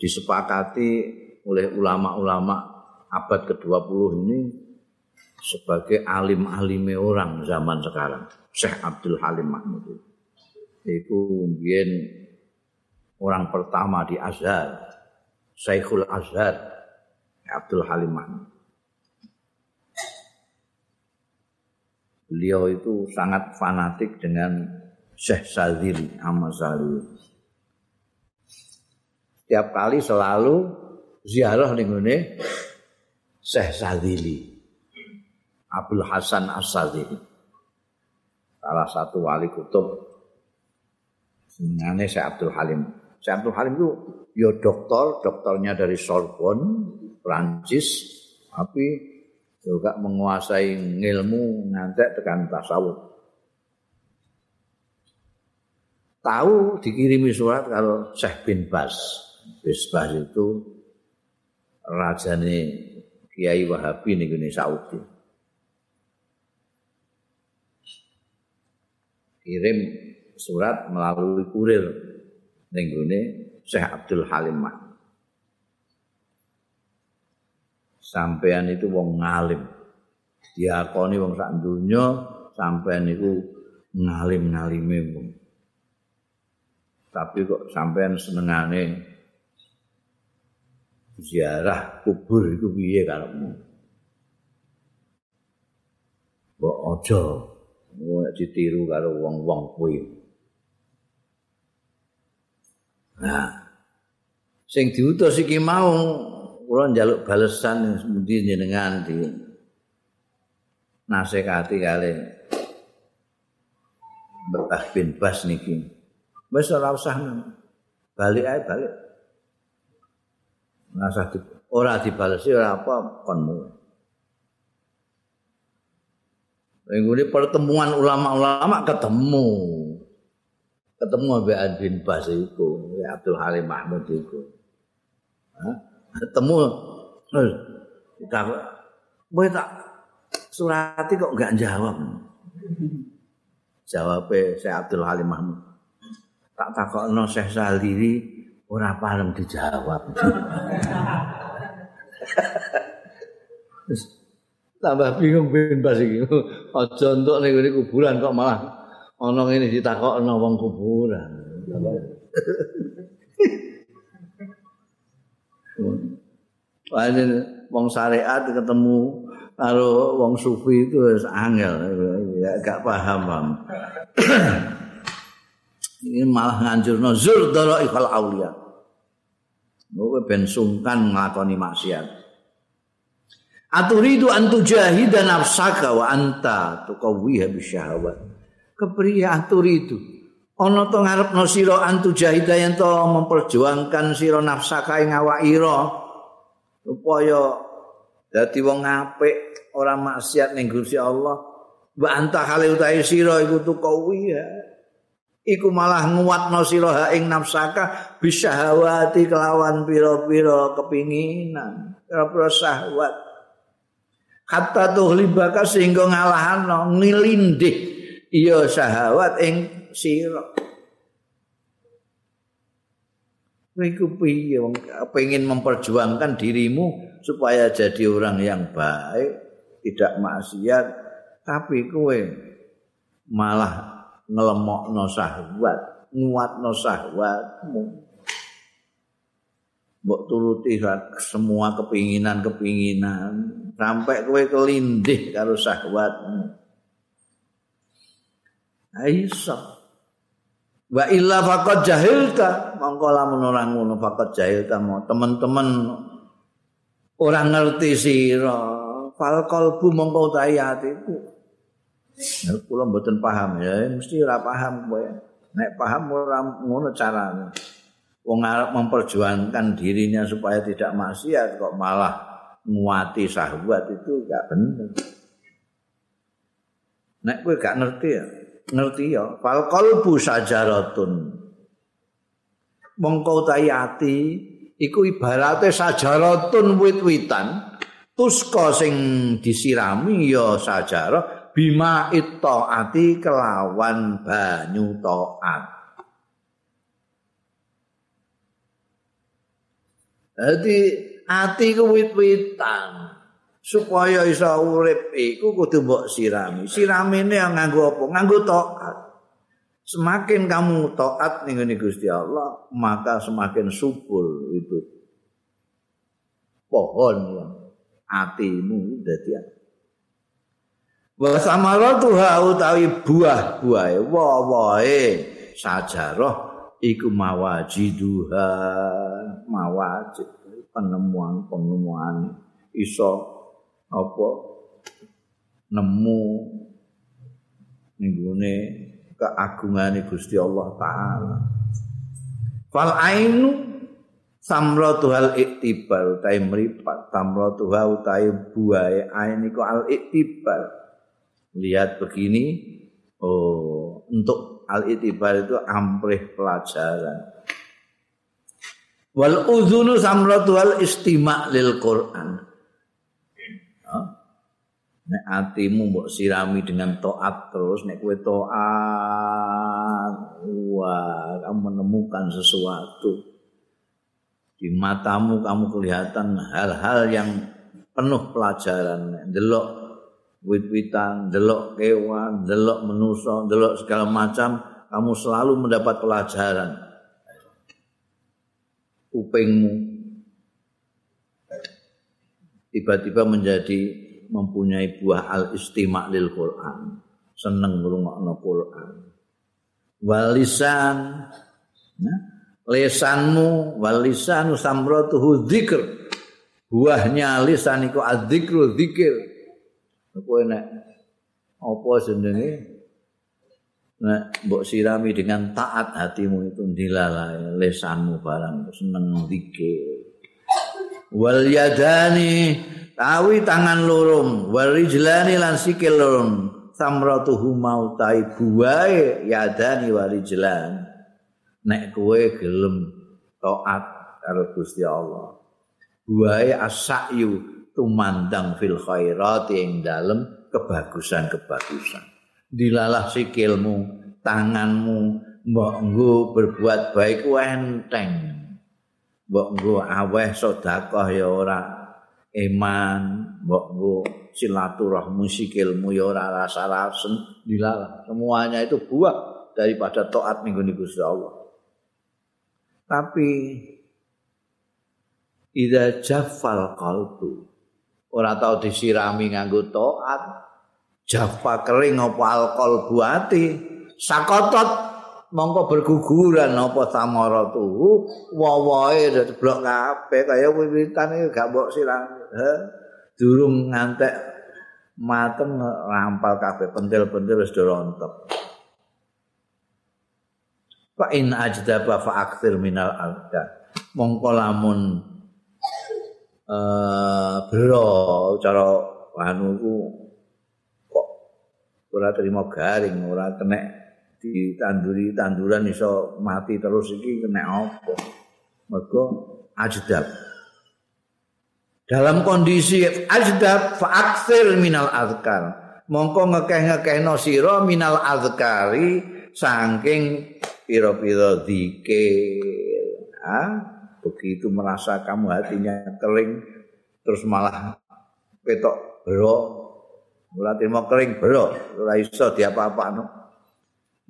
disepakati oleh ulama-ulama abad ke-20 ini sebagai alim-alime orang zaman sekarang. Syekh Abdul Halim Mahmud itu. Itu mbiyen orang pertama di Azhar, Syekhul Azhar, Abdul Halim Mahmud. Beliau itu sangat fanatik dengan Syekh Sadili, Ahmad. Setiap kali selalu ziarah ning ngene Syekh Sadili. Abdul Hasan As-Sadili. Salah satu wali kutub Senengane Syekh Abdul Halim. Syekh Abdul Halim itu ya dokter, dokternya dari Sorbonne, Prancis, tapi juga menguasai ilmu ngantek tekan tasawuf. Tahu dikirimi surat kalau Syekh bin Bas. Bas itu rajane Kiai Wahabi ning Saudi. Kirim surat melalui kurir ning gone Syekh Abdul Halim Sampean itu wong ngalim. Diakoni wong sak donya sampean iku ngalim-ngalime wong. Tapi kok sampean senengane ziarah kubur itu piye karepmu? Mbok aja ditiru karo wong-wong kuwi. Nah, sing diutus iki mau kula njaluk balesan semundi jenengan di nasihati kali Mbah bin Bas niki. Wis ora usah balik ae balik. Nasah di, ora dibalesi ora apa konmu. Ini pertemuan ulama-ulama ketemu. ketemu Mbak bin Bas itu, Abdul Halim Mahmud itu. Ketemu boleh tak surati kok enggak jawab. Jawabnya saya Abdul Halim Mahmud. Tak takokno Syekh Saliri ora pareng dijawab. tambah bingung bin Bas iki. Aja entuk ning kuburan kok malah ana ngene ditakokno wong kuburan. Panen wong syariat ketemu karo wong sufi itu angel ya gak paham bang. Ini malah nganjurno zur dara ikhal aulia. Kowe ben sungkan nglakoni maksiat. Aturidu antujahida nafsaka wa anta tuqawwiha bisyahawat. kepriye atur itu ana to ngarepno sira antu jahida yen to memperjuangkan sira nafsaka ing awak ira supaya dadi wong apik ora maksiat ning Gusti Allah. Wa anta hale utahe sira iku tukawi ya iku malah nguatno sira ing nafsaka bisyahawati kelawan pira-pira kepinginan pira-pira syahwat. Hatta tuhlibaka sehingga ngalahano ngilindih iya syahwat ing sira Iku piye wong pengen memperjuangkan dirimu supaya jadi orang yang baik, tidak maksiat, tapi kowe malah ngelemokno syahwat, nguatno syahwatmu. Mbok turuti semua kepinginan-kepinginan sampai kowe kelindih karo syahwatmu. Aisyah Wa illa faqad jahilta, mongko lamun ora ngono faqad jahilta mo teman-teman orang ngerti sira. Fal qalbu mongko utahe atiku. Ya kula mboten paham ya, mesti ora paham kowe. Nek paham ora ngono carane. Wong arep memperjuangkan dirinya supaya tidak maksiat kok malah nguati syahwat itu gak bener. Nek kowe gak ngerti ya, ngerti ya? Fal qalbu sajaratun. Mongko ati iku ibarate sajaratun wit-witan. Tuska sing disirami ya sajarah bima ati kelawan banyu taat. Jadi ati ku wit-witan supaya iso urip iku kudu mbok sirami. Siramine yang nganggo apa? Nganggo taat. Semakin kamu taat ning Gusti Allah, maka semakin subur itu pohon yang atimu dadi Wa samaratu utawi buah-buahe wae sajarah iku mawajiduha mawajid penemuan-penemuan iso apa? Nemu ninggune keagungane Gusti Allah taala. Fal ainu samratu hal iktibar utai meripat samratu hal utai buai ain iku al iktibar lihat begini oh untuk al iktibar itu amprih pelajaran. Wal uzunu samratu hal istima lil Quran nek atimu mbok sirami dengan taat terus nek kowe taat wah kamu menemukan sesuatu. Di matamu kamu kelihatan hal-hal yang penuh pelajaran. Delok wit-witan delok kewan delok menusa delok segala macam kamu selalu mendapat pelajaran. Upengmu tiba-tiba menjadi mempunyai buah al-istima' lil Quran. Seneng ngrungokno Quran. Walisan nah, lesanmu walisanu samratuhu dzikr. Buahnya lisan iku adzikru dzikir. Kowe nek apa jenenge nek mbok sirami dengan taat hatimu itu dilalai lesanmu barang seneng dzikir. Wal yadani tawi tangan lorong warijlani lan sikil lorong. Samratuhu mautai buae yadani warijlan nek kowe gelem taat karo Gusti Allah. Buae asyu tumandang fil khairat ing dalem kebagusan-kebagusan. Dilalah sikilmu tanganmu mbok nggo berbuat baik enteng mbok nggo aweh sedekah ya ora iman mbok nggo silaturahmi sikilmu ya ora rasa-rasen. Dilalah semuanya itu buah daripada taat ning Gusti Allah. Tapi ida jaffal qalbu ora tau disirami nganggo taat jaffa kering apa alqalbu ati sakotot mongko berguguran apa samaratu wawahe blok kabeh kaya wiwitan gak mbok sirang durung ngantek mateng rampal kabeh pentil-pentil wis rontok fa in ajdaba fa aktsir minal alda mongko lamun eh cara anu ku kok ora terima garing ora kena ditanduri tanduran iso mati terus iki kena apa? Mergo ajdab dalam kondisi ajdab fa'aksir minal azkar. Mongko ngekeh-ngekehno sira minal azkari saking pira-pira zikir. Ha begitu merasa kamu hatinya kering terus malah petok bro ora terima kering bro ora iso diapa-apano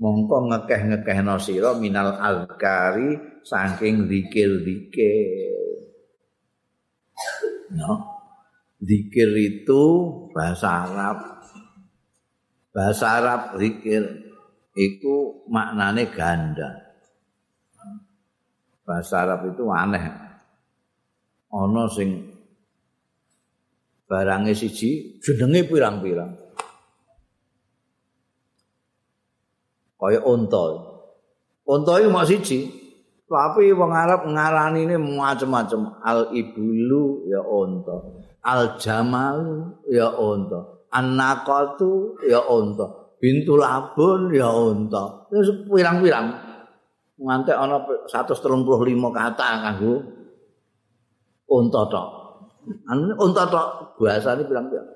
mongko ngekeh-ngekehno sira minal azkari saking zikir-zikir no zikir itu bahasa Arab bahasa Arab zikir itu maknane ganda. Bahasa Arab itu aneh. Ana sing barange siji jenenge pirang-pirang. Kaya unta. Unta iku mok siji. Tapi wong Arab ngarani ini macam-macam. Al ibulu ya unta. Al jamal ya unta. An-naqatu ya unta, bintu labun ya unta. Wis pirang-pirang. Ngantek ana 135 kata kanggo unta tok. Anu unta tok bahasane pirang-pirang.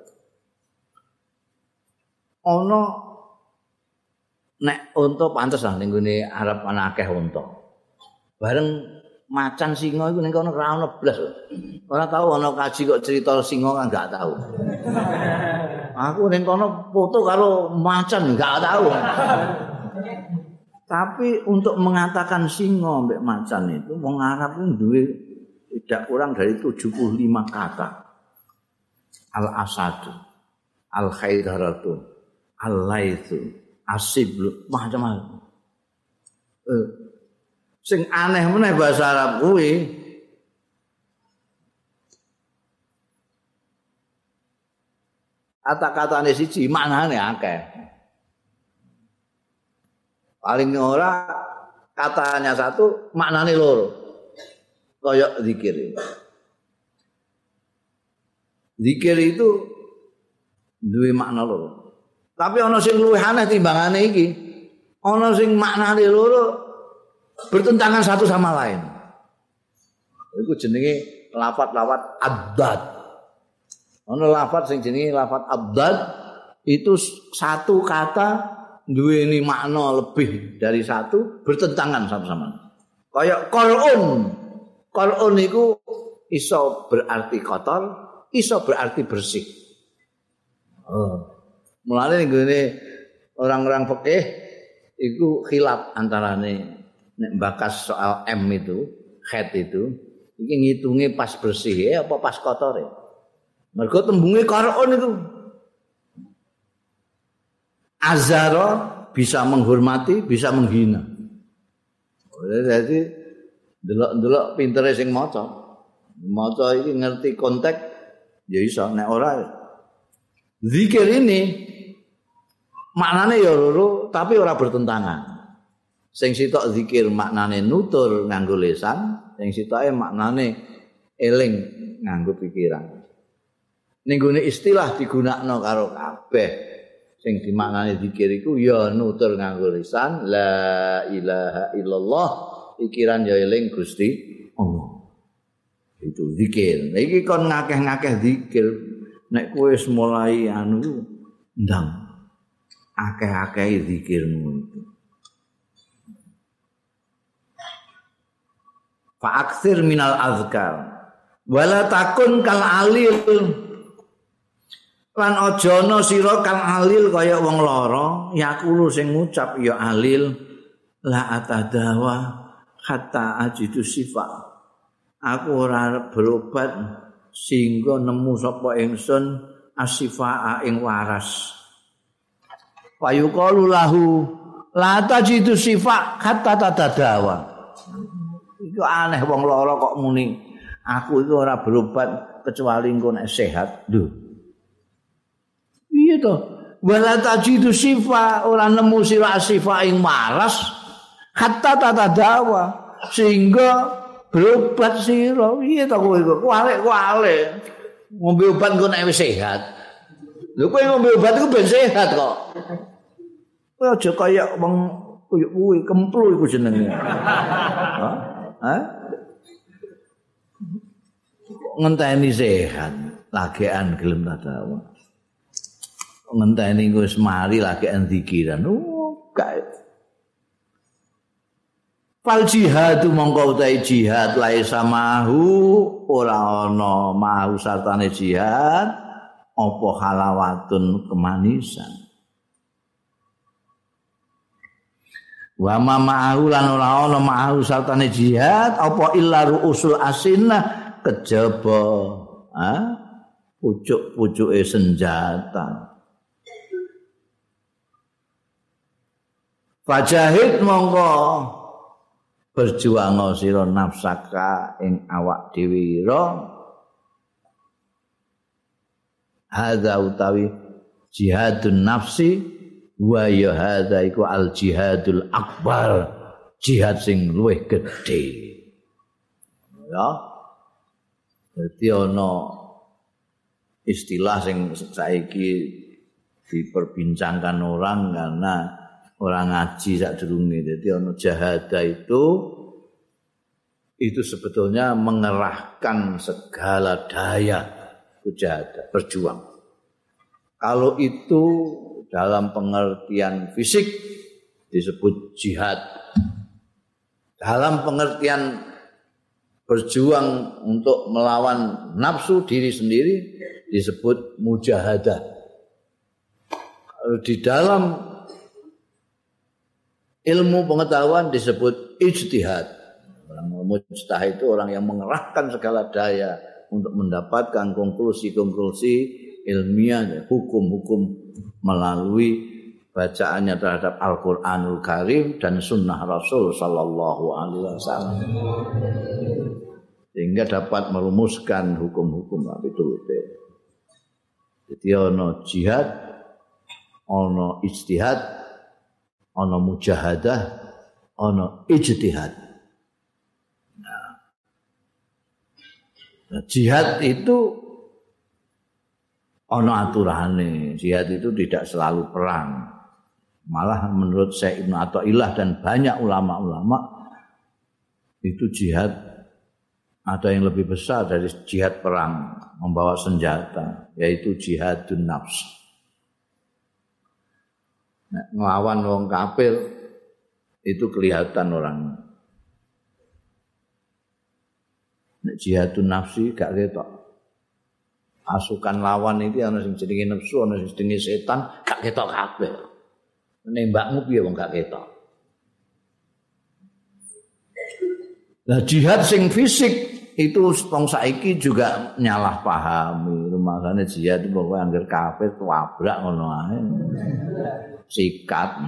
Ana nek unta pantes lah ning Arab ana akeh unta. Bareng macan singa iku ning kono ora ono blas. Ora tau ana kaji kok cerita singa kan gak tau. Aku ning kono foto karo macan gak tau. Tapi untuk mengatakan singa mbek macan itu wong Arab itu duwe tidak kurang dari 75 kata. Al-asad, al-khaidaratu, al-laithu, asiblu, macam-macam. Eh, sing aneh meneh bahasa Arab kuwi. Kata-katane siji maknane akeh. Paling ora katanya satu maknane loro. Kaya zikir. Zikir itu duwe makna loro. Tapi ana sing luwih aneh timbangane iki. Ana sing maknane loro bertentangan satu sama lain. Itu jenenge lafat-lafat abdad. Ono lafat sing jenenge lafat abdad itu satu kata duweni makna lebih dari satu bertentangan satu sama lain. Kayak qalun. Qalun itu iso berarti kotor, iso berarti bersih. Oh. Mulane ngene orang-orang fikih iku khilaf antarane nek bakas soal M itu, head itu, iki ngitunge pas bersih ya apa pas kotor ya. Mergo tembunge Quran itu. Azara bisa menghormati, bisa menghina. Jadi delok-delok pintere sing maca. Maca iki ngerti konteks ya iso nek ora zikir ini maknane ya tapi ora bertentangan. Sing sitok zikir maknane nutur nganggo lisan sing sitoke maknane eling nganggo pikiran. Ning istilah digunakno karo kabeh sing dimaknane zikir iku ya nutur nganggo lisan la ilaha illallah pikiran ya eling Gusti Allah. Itu zikir. Iki kon ngakeh-ngakeh zikir. Nek kowe mulai anu ndang. Akeh-akeh zikirmu itu Fa'aksir minal azkar. Wala takun kal alil. Lan ojono sira kal alil kaya wong lara, yakulu sing ngucap ya alil la atadawa hatta ajidu sifa. Aku ora berobat sehingga nemu sapa ingsun asifa ing waras. Payukalu lahu la tajidu sifa hatta tadadawa. Iku aneh wong lara kok muni. Aku iku ora berobat kecuali engko nek sehat. Lho. Iya to. Wala tajidu sifa ora nemu sira sifa ing maras hatta tata dawa sehingga berobat sira. Piye to kowe iku kualik-kualik. Ngombe obat kok nek wis sehat. Lho kowe ngombe obat iku ben sehat kok. Kowe aja kaya wong koyo kuwi kemplu iku jenenge ha ngenteni sehat lagian gelem tadawa ngenteni wis mari lagian dikiran. Oh gak Fal jihad mongko utahe jihad lae samahu ora ana mahu sartane jihad apa halawatun kemanisan. Wa ma ma'ahu lan ora ana ma'ahu sartane jihad apa illa usul asinah kejaba ha pucuk-pucuke senjata. Fajahid mongko berjuang sira nafsaka ing awak dhewe hadza utawi jihadun nafsi wa ya hadza iku al jihadul akbar jihad sing luwih gedhe ya dadi ana istilah sing saiki diperbincangkan orang karena orang ngaji sak durunge. Dadi ana jahada itu itu sebetulnya mengerahkan segala daya jahada, berjuang. Kalau itu dalam pengertian fisik disebut jihad. Dalam pengertian berjuang untuk melawan nafsu diri sendiri disebut mujahadah. Di dalam ilmu pengetahuan disebut ijtihad. Orang mujtahid itu orang yang mengerahkan segala daya untuk mendapatkan konklusi-konklusi ilmiah, hukum-hukum melalui bacaannya terhadap Al-Qur'anul Karim dan sunnah Rasul sallallahu alaihi wasallam. Sehingga dapat merumuskan hukum-hukum itu. Jadi ono jihad, ono ijtihad, ana mujahadah ana ijtihad nah, jihad itu ana aturane jihad itu tidak selalu perang malah menurut Syekh Ibnu Athaillah dan banyak ulama-ulama itu jihad ada yang lebih besar dari jihad perang membawa senjata yaitu jihadun nafs Nek nglawan wong kafir itu kelihatan orang. Nek jihadun nafsi gak ketok. Pasukan lawan itu ana sing jenenge nafsu, ana sing jenenge setan, gak ketok kabeh. Nembakmu piye wong gak ketok. Nah jihad sing fisik itu wong saiki juga nyalah pahami. Rumasane jihad itu pokoke angger kafir tabrak ngono ae. sikat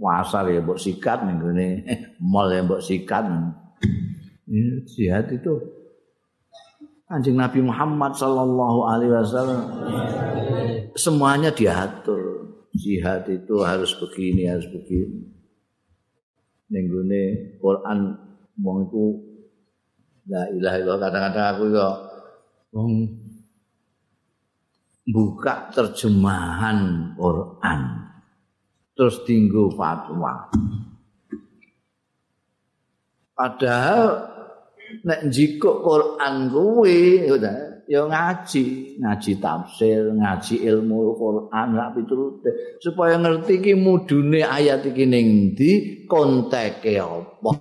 pasar ya mbok sikat ning gone mall ya mbok sikat jihad itu Anjing Nabi Muhammad sallallahu alaihi wasallam. Semuanya diatur. Jihad itu harus begini harus begini. Ning gone Quran wong iku la ilaha illallah kadang-kadang aku yo wong buka terjemahan Quran terus tinggu fatwa. Padahal nek jikuk Quran kuwi ya ngaji, ngaji tafsir, ngaji ilmu Quran lak piturute supaya ngerti iki mudune ayat iki ning ndi, konteke apa.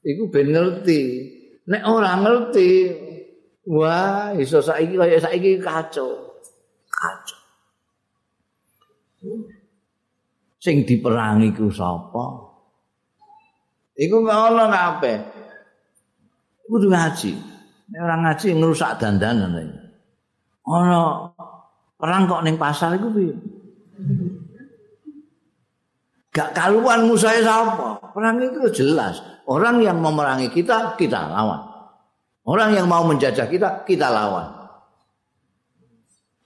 Iku ben ngerti. Nek ora ngerti, wah iso saiki kaya saiki kacau. Kacau. sing diperangi ku sapa iku ngono kabeh kudu ngaji. Nek ora ngaji ngrusak dandanan ana perang kok ning pasar iku piye? Gak kaluan musuhe sapa? Perang itu jelas. Orang yang memerangi kita kita lawan. Orang yang mau menjajah kita kita lawan.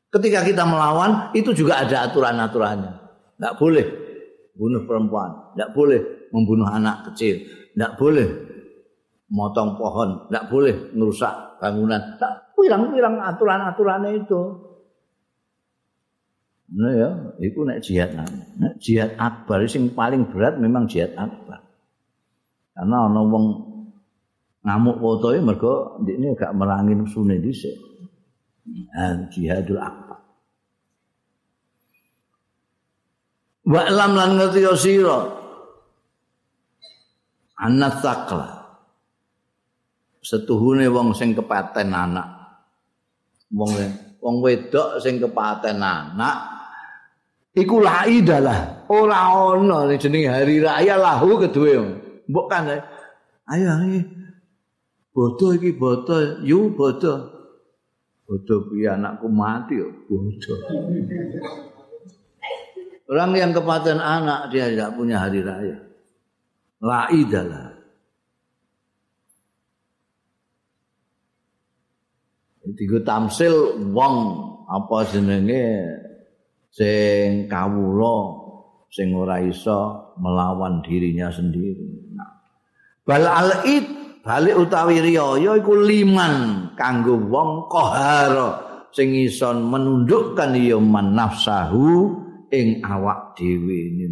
Ketika kita melawan itu juga ada aturan-aturannya. Tidak boleh bunuh perempuan, tidak boleh membunuh anak kecil, tidak boleh motong pohon, tidak boleh merusak bangunan. Tak pirang-pirang aturan-aturannya itu. Nah ya, itu nek jihad. Nek jihad akbar sing paling berat memang jihad akbar. Karena ana wong ngamuk fotoe mergo ini gak merangi nusune dhisik. Nah, jihadul akbar. Wa lam lan ngerti sira. Anak takla. Setuhune wong sing kepaten anak. Wong wong wedok sing kepaten anak. Iku laidalah ora ana jenenge hari raya lahu kedue mbok kan ayo ayo. Bodo iki bodo yu bodo bodo piye anakku mati yo bodo orang yang kepaten anak dia tidak punya hari raya. Laidalah Digo tamsil wong apa jenenge sing kawula sing ora iso melawan dirinya sendiri. Nah. Bal al-id bali utawi riyaya iku liman kanggo wong qahara sing iso menundukkan ya man nafsahu ing awak dhewe.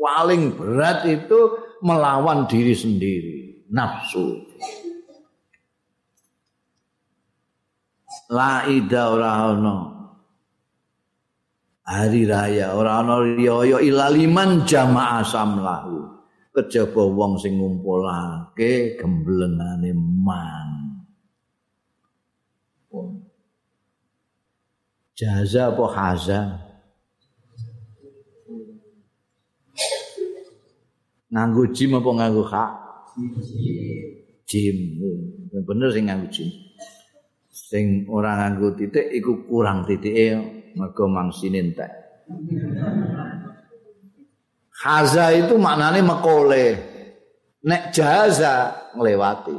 Paling berat itu melawan diri sendiri, nafsu. La ida ora ana hari raya ora ana riyaya ilaliman jamaah samlahu. Kejaba wong sing ngumpulake gemblengane man. Jaza apa haza nganggo jim apa nganggo hak jim. Bener sing nganggo jim sing ora nganggo titik iku kurang titike mergo mangsine entek. Haza itu maknane mekole. Nek jaza nglewati.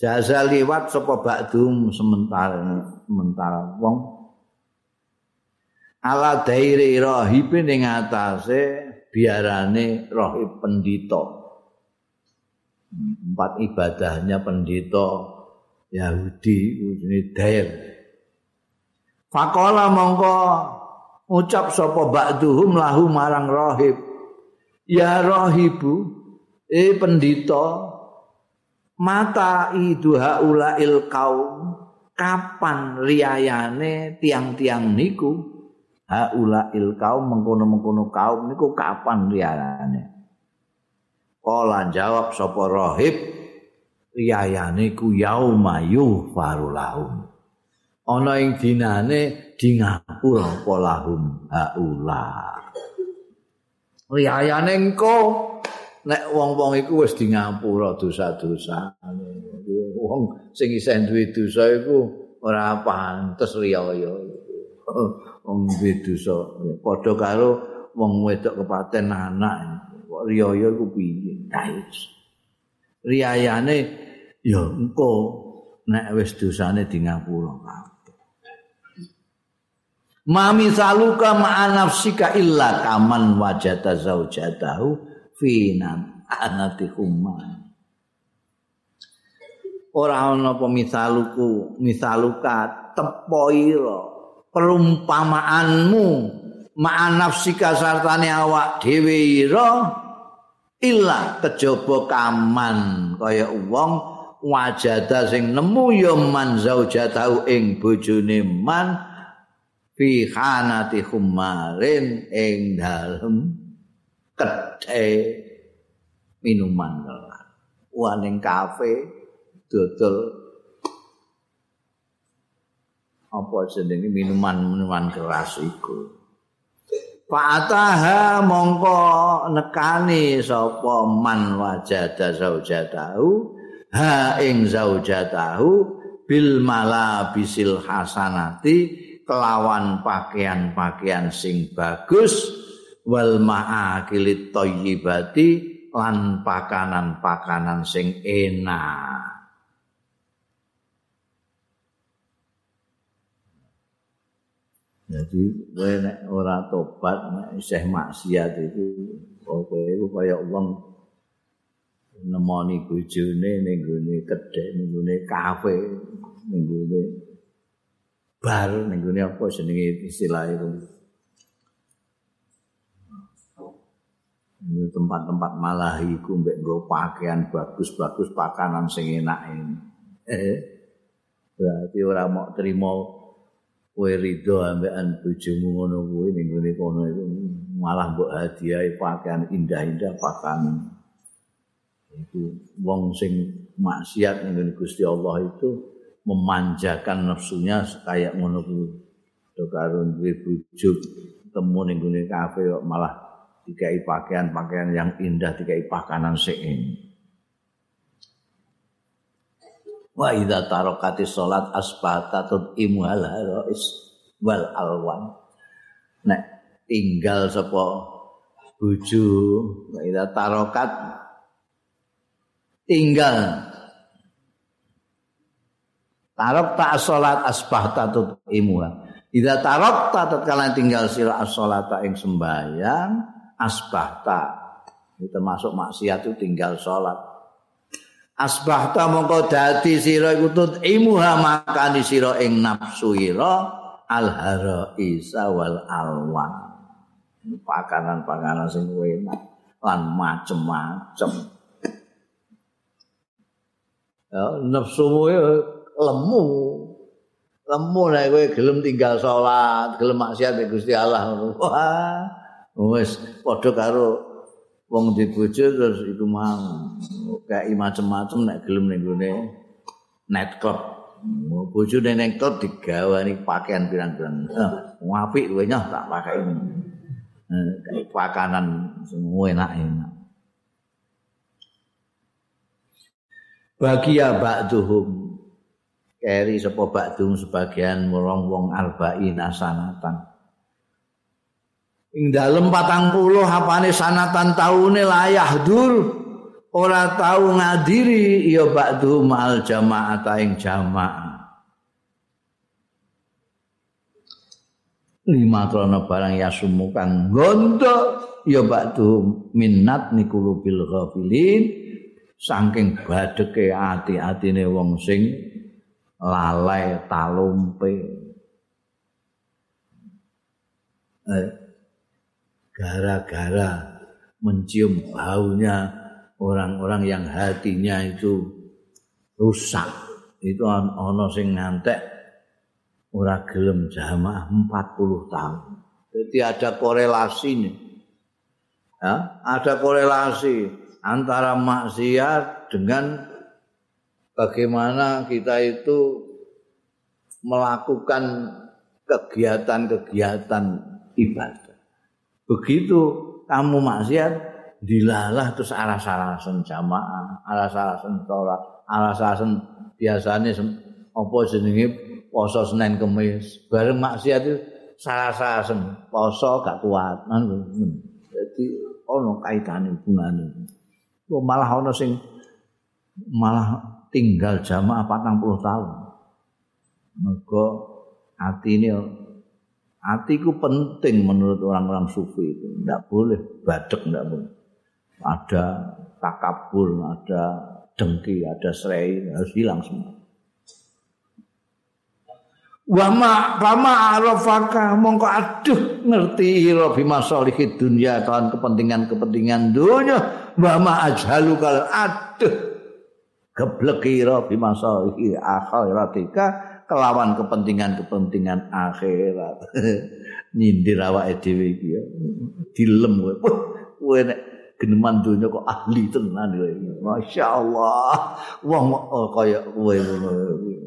Jaza liwat sapa ba'dum sementara sementara wong ala daire rahib ning atase biarane rahib pendito. Empat ibadahnya pendito Yahudi ini Dair. Fakola mongko ucap sapa ba'duhum lahu marang rahib. Ya rahibu, eh pendito, mata itu haulail kaum kapan riayane tiang-tiang niku haulail kaum mengkono-mengkono kaum niku kapan riayane Kala jawab sapa rahib riyayane ku yauma yufaru lahum. Ana ing dinane di ngapura apa lahum? Haula. Riyayane engko. Nek wong-wong iku wis di ngapura dosa-dosa wong sing isih duwe dosa iku ora pantes riyaya wong duwe dosa padha karo wong wedok kepaten anak. Kok riyaya iku piye riyayane ya engko nek wis dosane di ngapura kabeh. Mami saluka ma'a nafsika illa kaman wajata zaujatahu finan anati humman. Ora ana apa misaluku, misaluka tepoira perumpamaanmu ma'a nafsika sartane awak dhewe ira illa kejaba kaman kaya wong wajada sing nemu ya man zaujatahu ing bojone man fi khanati khumarin ing dalem kethe minuman kelas waning kafe dodol. Apa jenenge minuman-minuman keras iku Fa'ataha mongko nekani sapa man wajada zaujatahu ha ing zaujatahu bil malabisil hasanati kelawan pakaian-pakaian sing bagus wal ma'akilit thayyibati lan pakanan-pakanan sing enak Jadi kowe nek ora tobat nek isih maksiat itu kowe iku kaya wong nemoni bojone ning gone kedhek ning gone kafe ning gone bar ning gone apa jenenge istilah itu ini tempat-tempat malahi ku mbek nggo pakaian bagus-bagus pakanan sing enak ini. Eh berarti ora mau terima kowe rido ambekan bojomu ngono kuwi ning gone kono itu malah mbok hadiah pakaian indah-indah pakanan itu wong sing maksiat ning Gusti Allah itu memanjakan nafsunya kayak ngono kuwi. To karo duwe bojo temu ning gone kafe malah dikai pakaian-pakaian yang indah dikai pakanan sing Wa idza tarakati salat asbata tudimu hal wal alwan. Nek tinggal sapa bojo, wa idza tarakat tinggal. Tarok tak salat asbah tatut imuha. Ida tarok tak tatkala tinggal sira as-salata ing sembahyang asbah tak itu termasuk maksiat itu tinggal salat asbah ta mongko dadi sira iku tut imuha makani sira ing nafsu ira al isa wal alwan. Pakanan-pakanan sing enak lan macem-macem. Ya, nafsumu ya lemu. Lemu nek kowe gelem tinggal salat gelem maksiat nek Gusti Allah. Wah wis padha karo wong di bojo terus itu mau kayak macam-macam nek gelem ning gone net club bojo ning net digawani pakaian pirang-pirang. Apik kowe nyah tak pakai. Ini kayak pakanan semua enak-enak. Bagia ba'duhum. Keri sapa ba'dhum sebagian wong wong arba'in sanatan ing dalem 40 apane sanatan taune layah dur. Ora tau ngadiri ya ba'dhum al jamaah ing jamaah. Lima krono barang ya sumukan gondo ya ba'dhum minnat nikulubil ghafilin. Saking badheke ati-atine wong sing lalai talumpe. Eh, gara-gara mencium baunya orang-orang yang hatinya itu rusak. Itu ana sing ngantek ora gelem jamaah 40 tahun. Jadi ada korelasi nih. Ya, ada korelasi antara maksiat dengan bagaimana kita itu melakukan kegiatan-kegiatan ibadah. Begitu kamu maksiat, dilalah terus alas-alasan jamaah, alas-alasan sholat, alas-alasan biasanya apa jenenge poso Senin Kemis. Bareng maksiat itu salah-salasan poso gak kuat. Jadi ono kaitane hubungane. Kok malah ana sing malah tinggal jamaah 40 tahun. Mergo atine atiku penting menurut orang-orang sufi itu. Tidak boleh badek, tidak boleh. Ada takabur, ada dengki, ada serai, harus hilang semua. Wa ma fama arafaka mongko aduh ngerti ira bima salihid dunya kan kepentingan-kepentingan dunya wa ma ajhalu kal aduh geblek ira bima salihid akhiratika kelawan kepentingan-kepentingan akhirat nyindir awake dhewe iki ya dilem kowe kowe nek geneman donya kok ahli tenan kowe. Masyaallah. Wong oh, kaya kowe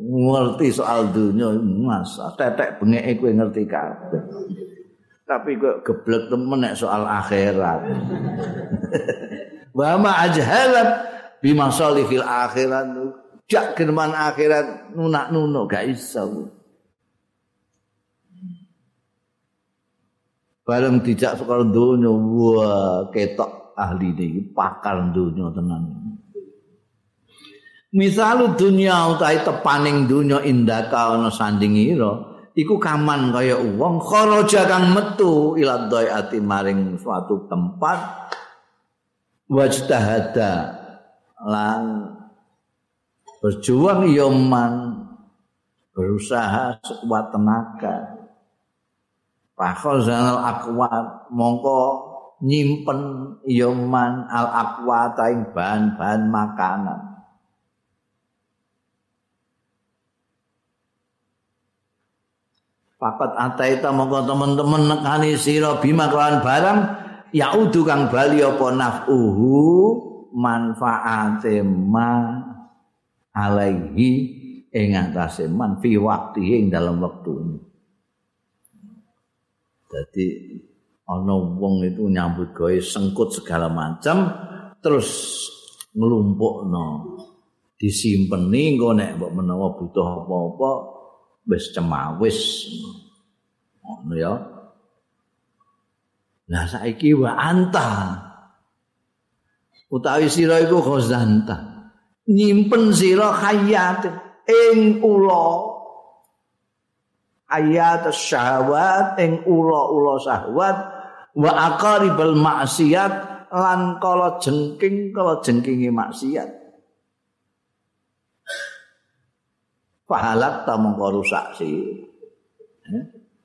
ngerti soal donya Mas. Tetek bengeke kowe ngerti kabeh. Tapi kok geblek temen nek soal akhirat. Wa ma ajhalat bi masalihil akhirat. Jak geneman akhirat nunak-nunuk gak iso. Bareng dijak sekolah dunia, wah ketok ahli iki pakar dunya tenan. Misalu dunya utahe tepaning dunya indaka ana sandingira iku kaman kaya wong kharaja kang metu ila dhaiati maring suatu tempat wajtahada lan berjuang yoman berusaha sekuat tenaga. Fakhazanal akwat mongko nyimpen yoman al akwat ing bahan-bahan makanan. Papat ataita mongko teman-teman nekani sira bima kelawan barang yaudu kang bali apa nafuhu manfaate ma alaihi ing atase man fi waktu ing dalam waktu ini. Jadi ana wong itu nyambut gawe sengkut segala macam terus nglumpukno disimpeni engko nek mbok menawa butuh apa-apa wis cemawis. Ngono ya. Lah saiki wa anta. Utawi sira iku khazanta nyimpen sira hayat ing ula ayat syahwat ing ula-ula syahwat wa aqaribal maksiat lan kala jengking kala jengkingi maksiat pahalat ta mongko rusak sih.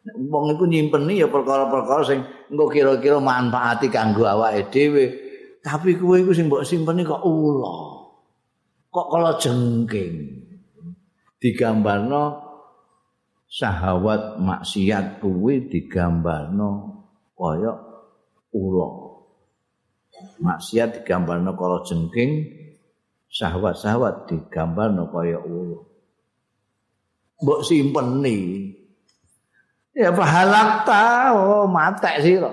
Wong iku nyimpeni ya perkara-perkara sing engko kira-kira manfaati kanggo awake dhewe. Tapi kowe iku sing mbok simpeni kok ula. Kok kala jengking. Digambarno syahwat maksiat kuwi digambarno kaya ula. Maksiat digambarno kala jengking, syahwat-syahwat digambarno kaya ula. mbok simpeni. Ya pahalak ta, oh matek sira.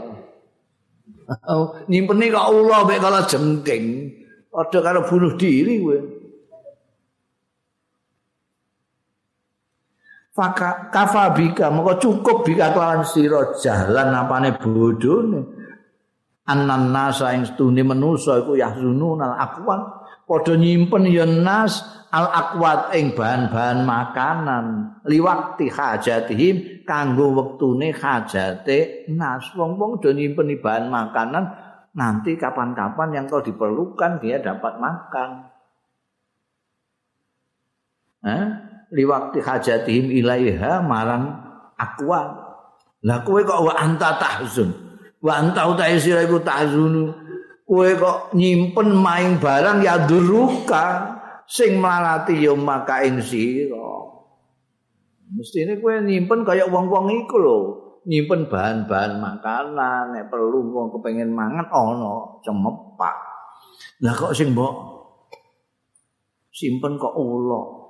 Oh, nyimpeni kok ula mek kala jengking. Padha karo bunuh diri kowe. Faka kafa bika moko cukup bika kelawan sira jalan apane bodhone. Anan nasa ing stune manusa iku yahzunun al aqwan padha nyimpen ya nas al akwat ing bahan-bahan makanan liwakti hajatihim kanggo wektune hajate nas wong-wong do nyimpen bahan makanan nanti kapan-kapan yang kau diperlukan dia dapat makan eh? Liwakti hajatihim ilaiha marang akwat lah kowe kok wa anta tahzun wa anta utai sira iku tahzunu kowe kok nyimpen main barang ya duruka sing malati ya maka ing sira. Mestine kowe nyimpen kaya wong-wong iku lho, nyimpen bahan-bahan makanan nek perlu wong kepengin mangan ana cemepak. Lah kok sing mbok simpen kok ula.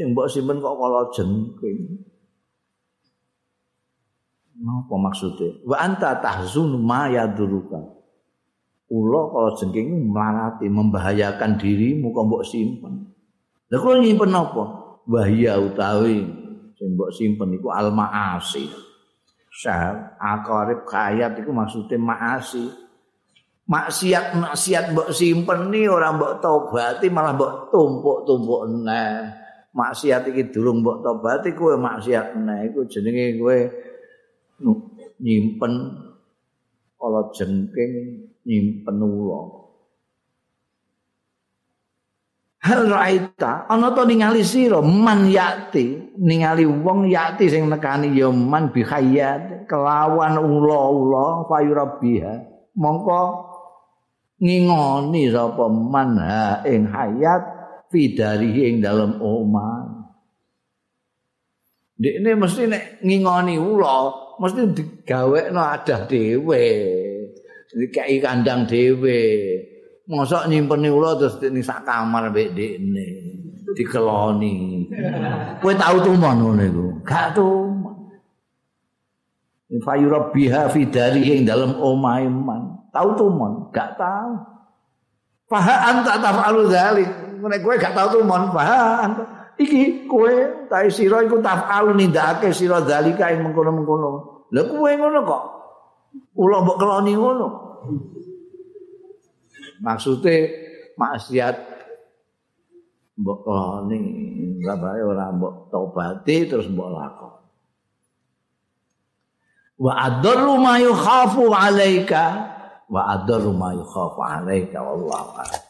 Sing mbok simpen kok kala jengking. Napa maksudnya? Wa anta tahzun ma yaduruka. Ula kalau jengking melarati membahayakan dirimu kok mbok simpen. Lah kok nyimpen apa? Wahya utawi sing mbok simpen iku al maasi. Sah akarib kayat iku maksudnya maasi. Maksiat maksiat mbok simpen ni ora mbok tobati malah mbok tumpuk-tumpuk neh. Maksiat iki durung mbok tobati kowe maksiat neh iku jenenge kowe nyimpen kalau jengking nyimpen ula. Hal raita ana to ningali sira? Man yakti ningali wong yakti sing nekani ya man bihayat kelawan ula-ula fayurabiha. Mongko ngingoni sapa man ha ing hayat fidari ing dalem omah Dek mesti nek ngingoni ula mesti digawekno adah dhewe dikai kandang dhewe. Mosok nyimpeni ula terus ning sak kamar mbek dekne dikeloni. Kowe tau tumon ngono iku? Gak tumon. Fayura biha fi dari ing dalem omahe man. Tau tumon? Gak tau. Faha anta taf'alu dzalik. Nek kowe gak tau faha anta. Iki kowe ta sira iku taf'alu nindakake sira dzalika ing mengkono-mengkono. Lah kowe ngono kok Ula mbok keloni ngono. Maksude maksiat mbok keloni, sabae ora mbok tobati terus mbok lakon. Wa adarru ma yukhafu 'alaika wa adarru ma yukhafu 'alaika wallahu a'lam.